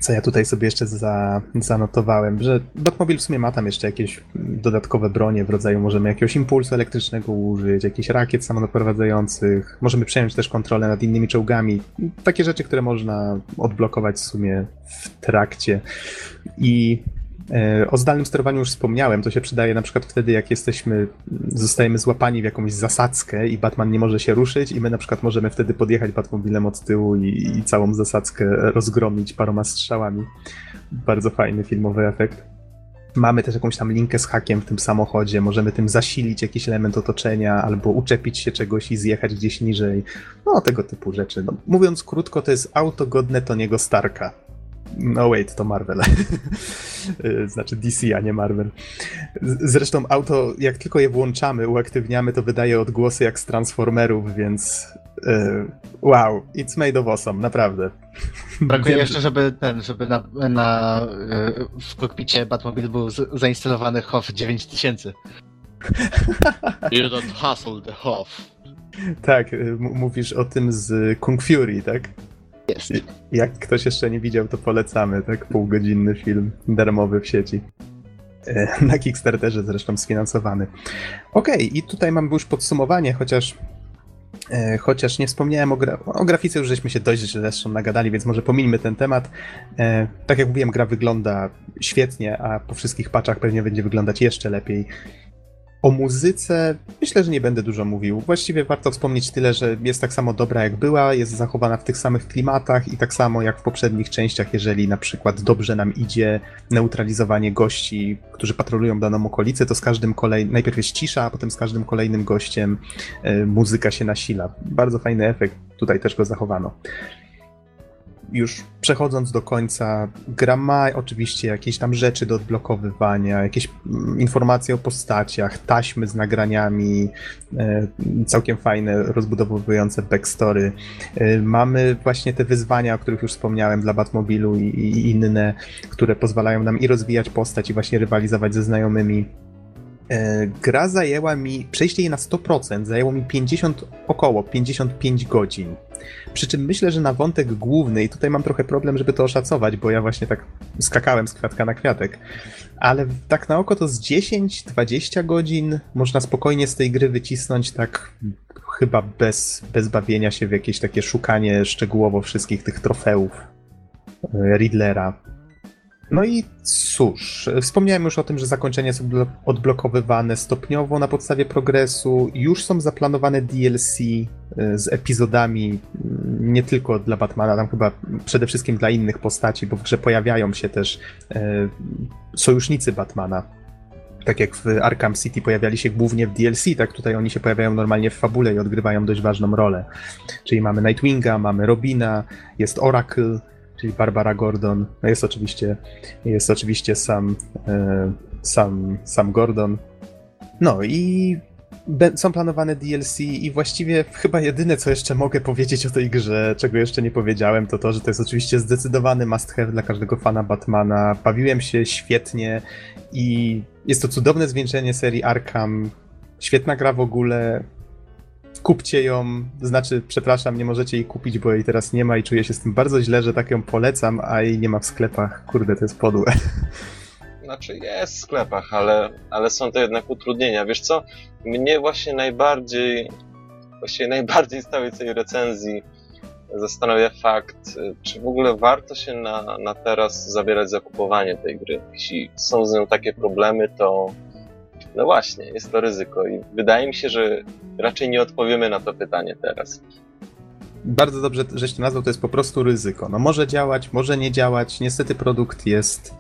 co ja tutaj sobie jeszcze za, zanotowałem, że Batmobil w sumie ma tam jeszcze jakieś dodatkowe bronie w rodzaju możemy jakiegoś impulsu elektrycznego użyć, jakichś rakiet samodoprowadzających, możemy przejąć też kontrolę nad innymi czołgami. Takie rzeczy, które można odblokować w sumie w trakcie. I o zdalnym sterowaniu już wspomniałem, to się przydaje na przykład wtedy, jak jesteśmy, zostajemy złapani w jakąś zasadzkę i Batman nie może się ruszyć i my na przykład możemy wtedy podjechać Batmobilem od tyłu i, i całą zasadzkę rozgromić paroma strzałami. Bardzo fajny filmowy efekt. Mamy też jakąś tam linkę z hakiem w tym samochodzie, możemy tym zasilić jakiś element otoczenia albo uczepić się czegoś i zjechać gdzieś niżej. No, tego typu rzeczy. No, mówiąc krótko, to jest auto godne Toniego Starka. No wait, to Marvel. znaczy DC, a nie Marvel. Zresztą auto, jak tylko je włączamy, uaktywniamy, to wydaje odgłosy jak z Transformerów, więc yy, wow, it's made of awesome, naprawdę. Brakuje Wiem, jeszcze, żeby ten, żeby na, na yy, w kokpicie Batmobile był zainstalowany HOF 9000. You don't hustle the HOF. Tak, y, mówisz o tym z Kung Fury, tak? Jak ktoś jeszcze nie widział, to polecamy, tak? Półgodzinny film darmowy w sieci. E, na Kickstarterze zresztą sfinansowany. Okej, okay, i tutaj mamy już podsumowanie, chociaż e, chociaż nie wspomniałem o, gra o grafice, już żeśmy się dość zresztą nagadali, więc może pomińmy ten temat. E, tak jak mówiłem, gra wygląda świetnie, a po wszystkich paczach pewnie będzie wyglądać jeszcze lepiej. O muzyce myślę, że nie będę dużo mówił. Właściwie warto wspomnieć tyle, że jest tak samo dobra jak była, jest zachowana w tych samych klimatach i tak samo jak w poprzednich częściach, jeżeli na przykład dobrze nam idzie neutralizowanie gości, którzy patrolują daną okolicę, to z każdym kolejnym, najpierw jest cisza, a potem z każdym kolejnym gościem y, muzyka się nasila. Bardzo fajny efekt, tutaj też go zachowano już przechodząc do końca, gra ma oczywiście jakieś tam rzeczy do odblokowywania, jakieś mm, informacje o postaciach, taśmy z nagraniami, e, całkiem fajne, rozbudowujące backstory. E, mamy właśnie te wyzwania, o których już wspomniałem dla Batmobilu i, i inne, które pozwalają nam i rozwijać postać i właśnie rywalizować ze znajomymi. E, gra zajęła mi, przejście jej na 100% zajęło mi 50, około 55 godzin. Przy czym myślę, że na wątek główny, i tutaj mam trochę problem, żeby to oszacować, bo ja właśnie tak skakałem z kwiatka na kwiatek, ale tak na oko to z 10-20 godzin można spokojnie z tej gry wycisnąć tak chyba bez, bez bawienia się w jakieś takie szukanie szczegółowo wszystkich tych trofeów e, Riddlera. No i cóż, wspomniałem już o tym, że zakończenia są odblokowywane stopniowo na podstawie progresu. Już są zaplanowane DLC y, z epizodami y, nie tylko dla Batmana, tam chyba przede wszystkim dla innych postaci, bo w grze pojawiają się też y, sojusznicy Batmana. Tak jak w Arkham City pojawiali się głównie w DLC, tak tutaj oni się pojawiają normalnie w fabule i odgrywają dość ważną rolę. Czyli mamy Nightwinga, mamy Robina, jest Oracle, czyli Barbara Gordon. No jest oczywiście, jest oczywiście sam, e, sam, sam Gordon. No i są planowane DLC i właściwie chyba jedyne, co jeszcze mogę powiedzieć o tej grze, czego jeszcze nie powiedziałem, to to, że to jest oczywiście zdecydowany must have dla każdego fana Batmana. Bawiłem się świetnie i jest to cudowne zwieńczenie serii Arkham. Świetna gra w ogóle kupcie ją, znaczy, przepraszam, nie możecie jej kupić, bo jej teraz nie ma i czuję się z tym bardzo źle, że tak ją polecam, a jej nie ma w sklepach. Kurde, to jest podłe. Znaczy jest w sklepach, ale, ale są to jednak utrudnienia. Wiesz co, mnie właśnie najbardziej, właściwie najbardziej z całej tej recenzji zastanawia fakt, czy w ogóle warto się na, na teraz zabierać za kupowanie tej gry. Jeśli są z nią takie problemy, to no właśnie, jest to ryzyko i wydaje mi się, że raczej nie odpowiemy na to pytanie teraz. Bardzo dobrze, żeś to nazwał, to jest po prostu ryzyko. No może działać, może nie działać. Niestety produkt jest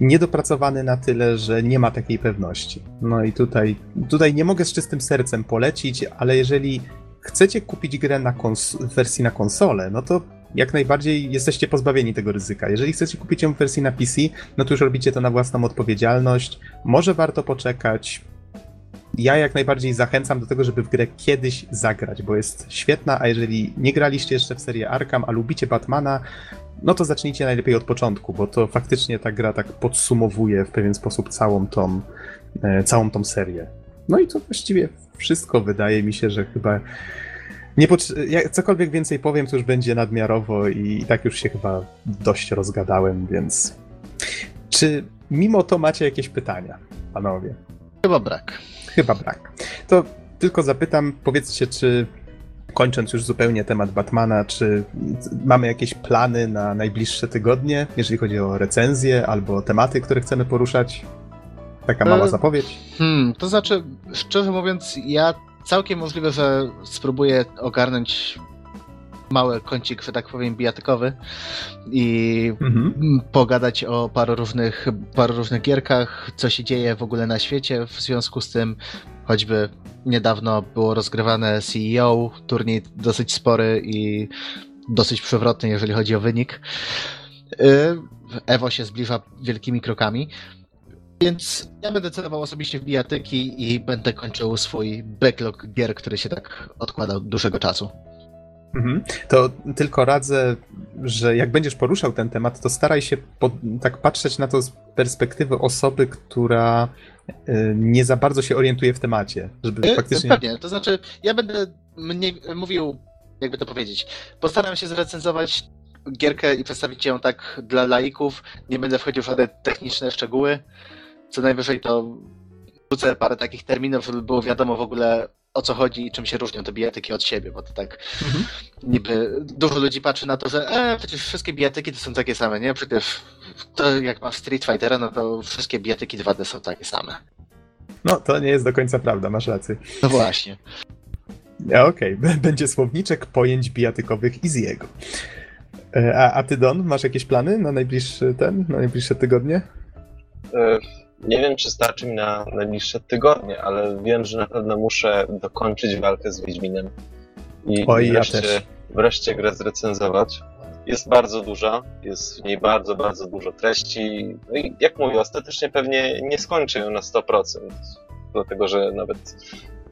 niedopracowany na tyle, że nie ma takiej pewności. No i tutaj, tutaj nie mogę z czystym sercem polecić, ale jeżeli chcecie kupić grę na kons- wersji na konsolę, no to jak najbardziej jesteście pozbawieni tego ryzyka. Jeżeli chcecie kupić ją w wersji na PC, no to już robicie to na własną odpowiedzialność. Może warto poczekać. Ja jak najbardziej zachęcam do tego, żeby w grę kiedyś zagrać, bo jest świetna, a jeżeli nie graliście jeszcze w serię Arkham, a lubicie Batmana, no to zacznijcie najlepiej od początku, bo to faktycznie ta gra tak podsumowuje w pewien sposób całą tą, e, całą tą serię. No i to właściwie wszystko wydaje mi się, że chyba nie ja cokolwiek więcej powiem, to już będzie nadmiarowo i, i tak już się chyba dość rozgadałem, więc. Czy mimo to macie jakieś pytania, panowie? Chyba brak. Chyba brak. To tylko zapytam, powiedzcie, czy kończąc już zupełnie temat Batmana, czy mamy jakieś plany na najbliższe tygodnie, jeżeli chodzi o recenzje albo tematy, które chcemy poruszać? Taka mała e, zapowiedź. Hmm, to znaczy, szczerze mówiąc, ja całkiem możliwe, że spróbuję ogarnąć mały kącik, że tak powiem, bijatykowy i mhm. pogadać o paru różnych, paru różnych gierkach, co się dzieje w ogóle na świecie w związku z tym, choćby niedawno było rozgrywane CEO, turniej dosyć spory i dosyć przewrotny, jeżeli chodzi o wynik. Y, Evo się zbliża wielkimi krokami. Więc ja będę celował osobiście w bijatyki i będę kończył swój backlog gier, który się tak odkładał dłuższego czasu. Mhm. To tylko radzę, że jak będziesz poruszał ten temat, to staraj się po, tak patrzeć na to z perspektywy osoby, która y, nie za bardzo się orientuje w temacie, żeby y, faktycznie... Pewnie, to znaczy ja będę mnie, mówił, jakby to powiedzieć, postaram się zrecenzować gierkę i przedstawić ją tak dla laików, nie będę wchodził w żadne techniczne szczegóły, co najwyżej to wrzucę parę takich terminów, żeby było wiadomo w ogóle o co chodzi i czym się różnią te bijatyki od siebie, bo to tak mhm. niby dużo ludzi patrzy na to, że e, przecież wszystkie bijatyki to są takie same, nie? Przecież to jak masz Street Fightera, no to wszystkie bijatyki 2D są takie same. No, to nie jest do końca prawda, masz rację. No właśnie. Ja, Okej, okay. będzie słowniczek pojęć bijatykowych Easy'ego. E, A, a ty, Don, masz jakieś plany na najbliższy ten, na najbliższe tygodnie? E, Nie wiem, czy starczy mi na najbliższe tygodnie, ale wiem, że na pewno muszę dokończyć walkę z Wiedźminem. I Oj, ja wreszcie, też. wreszcie grę zrecenzować. Jest bardzo duża, jest w niej bardzo, bardzo dużo treści. No i jak mówię, ostatecznie pewnie nie skończę ją na 100%, dlatego że nawet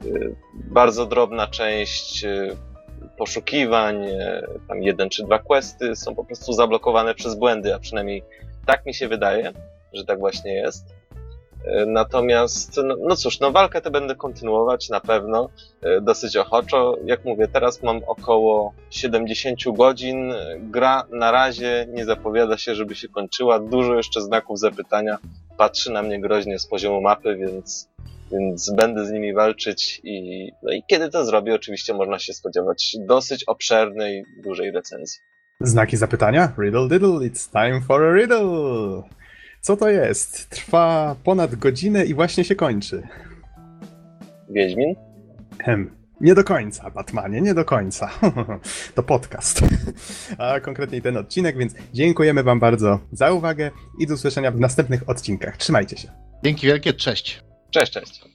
y, bardzo drobna część y, poszukiwań, y, tam jeden czy dwa questy są po prostu zablokowane przez błędy, a przynajmniej tak mi się wydaje, że tak właśnie jest. E, Natomiast, no, no cóż, no walkę tę będę kontynuować na pewno, e, dosyć ochoczo. Jak mówię, teraz mam około 70 godzin. Gra na razie nie zapowiada się, żeby się kończyła. Dużo jeszcze znaków zapytania. Patrzy na mnie groźnie z poziomu mapy, więc, więc będę z nimi walczyć i, no i kiedy to zrobię, oczywiście można się spodziewać dosyć obszernej, dużej recenzji. Znaki zapytania? Riddle diddle, it's time for a riddle! Co to jest? Trwa ponad godzinę i właśnie się kończy. Wiedźmin? Hem. Nie do końca, Batmanie, nie do końca. to podcast. A konkretniej ten odcinek, więc dziękujemy Wam bardzo za uwagę i do usłyszenia w następnych odcinkach. Trzymajcie się. Dzięki wielkie, cześć. Cześć, cześć.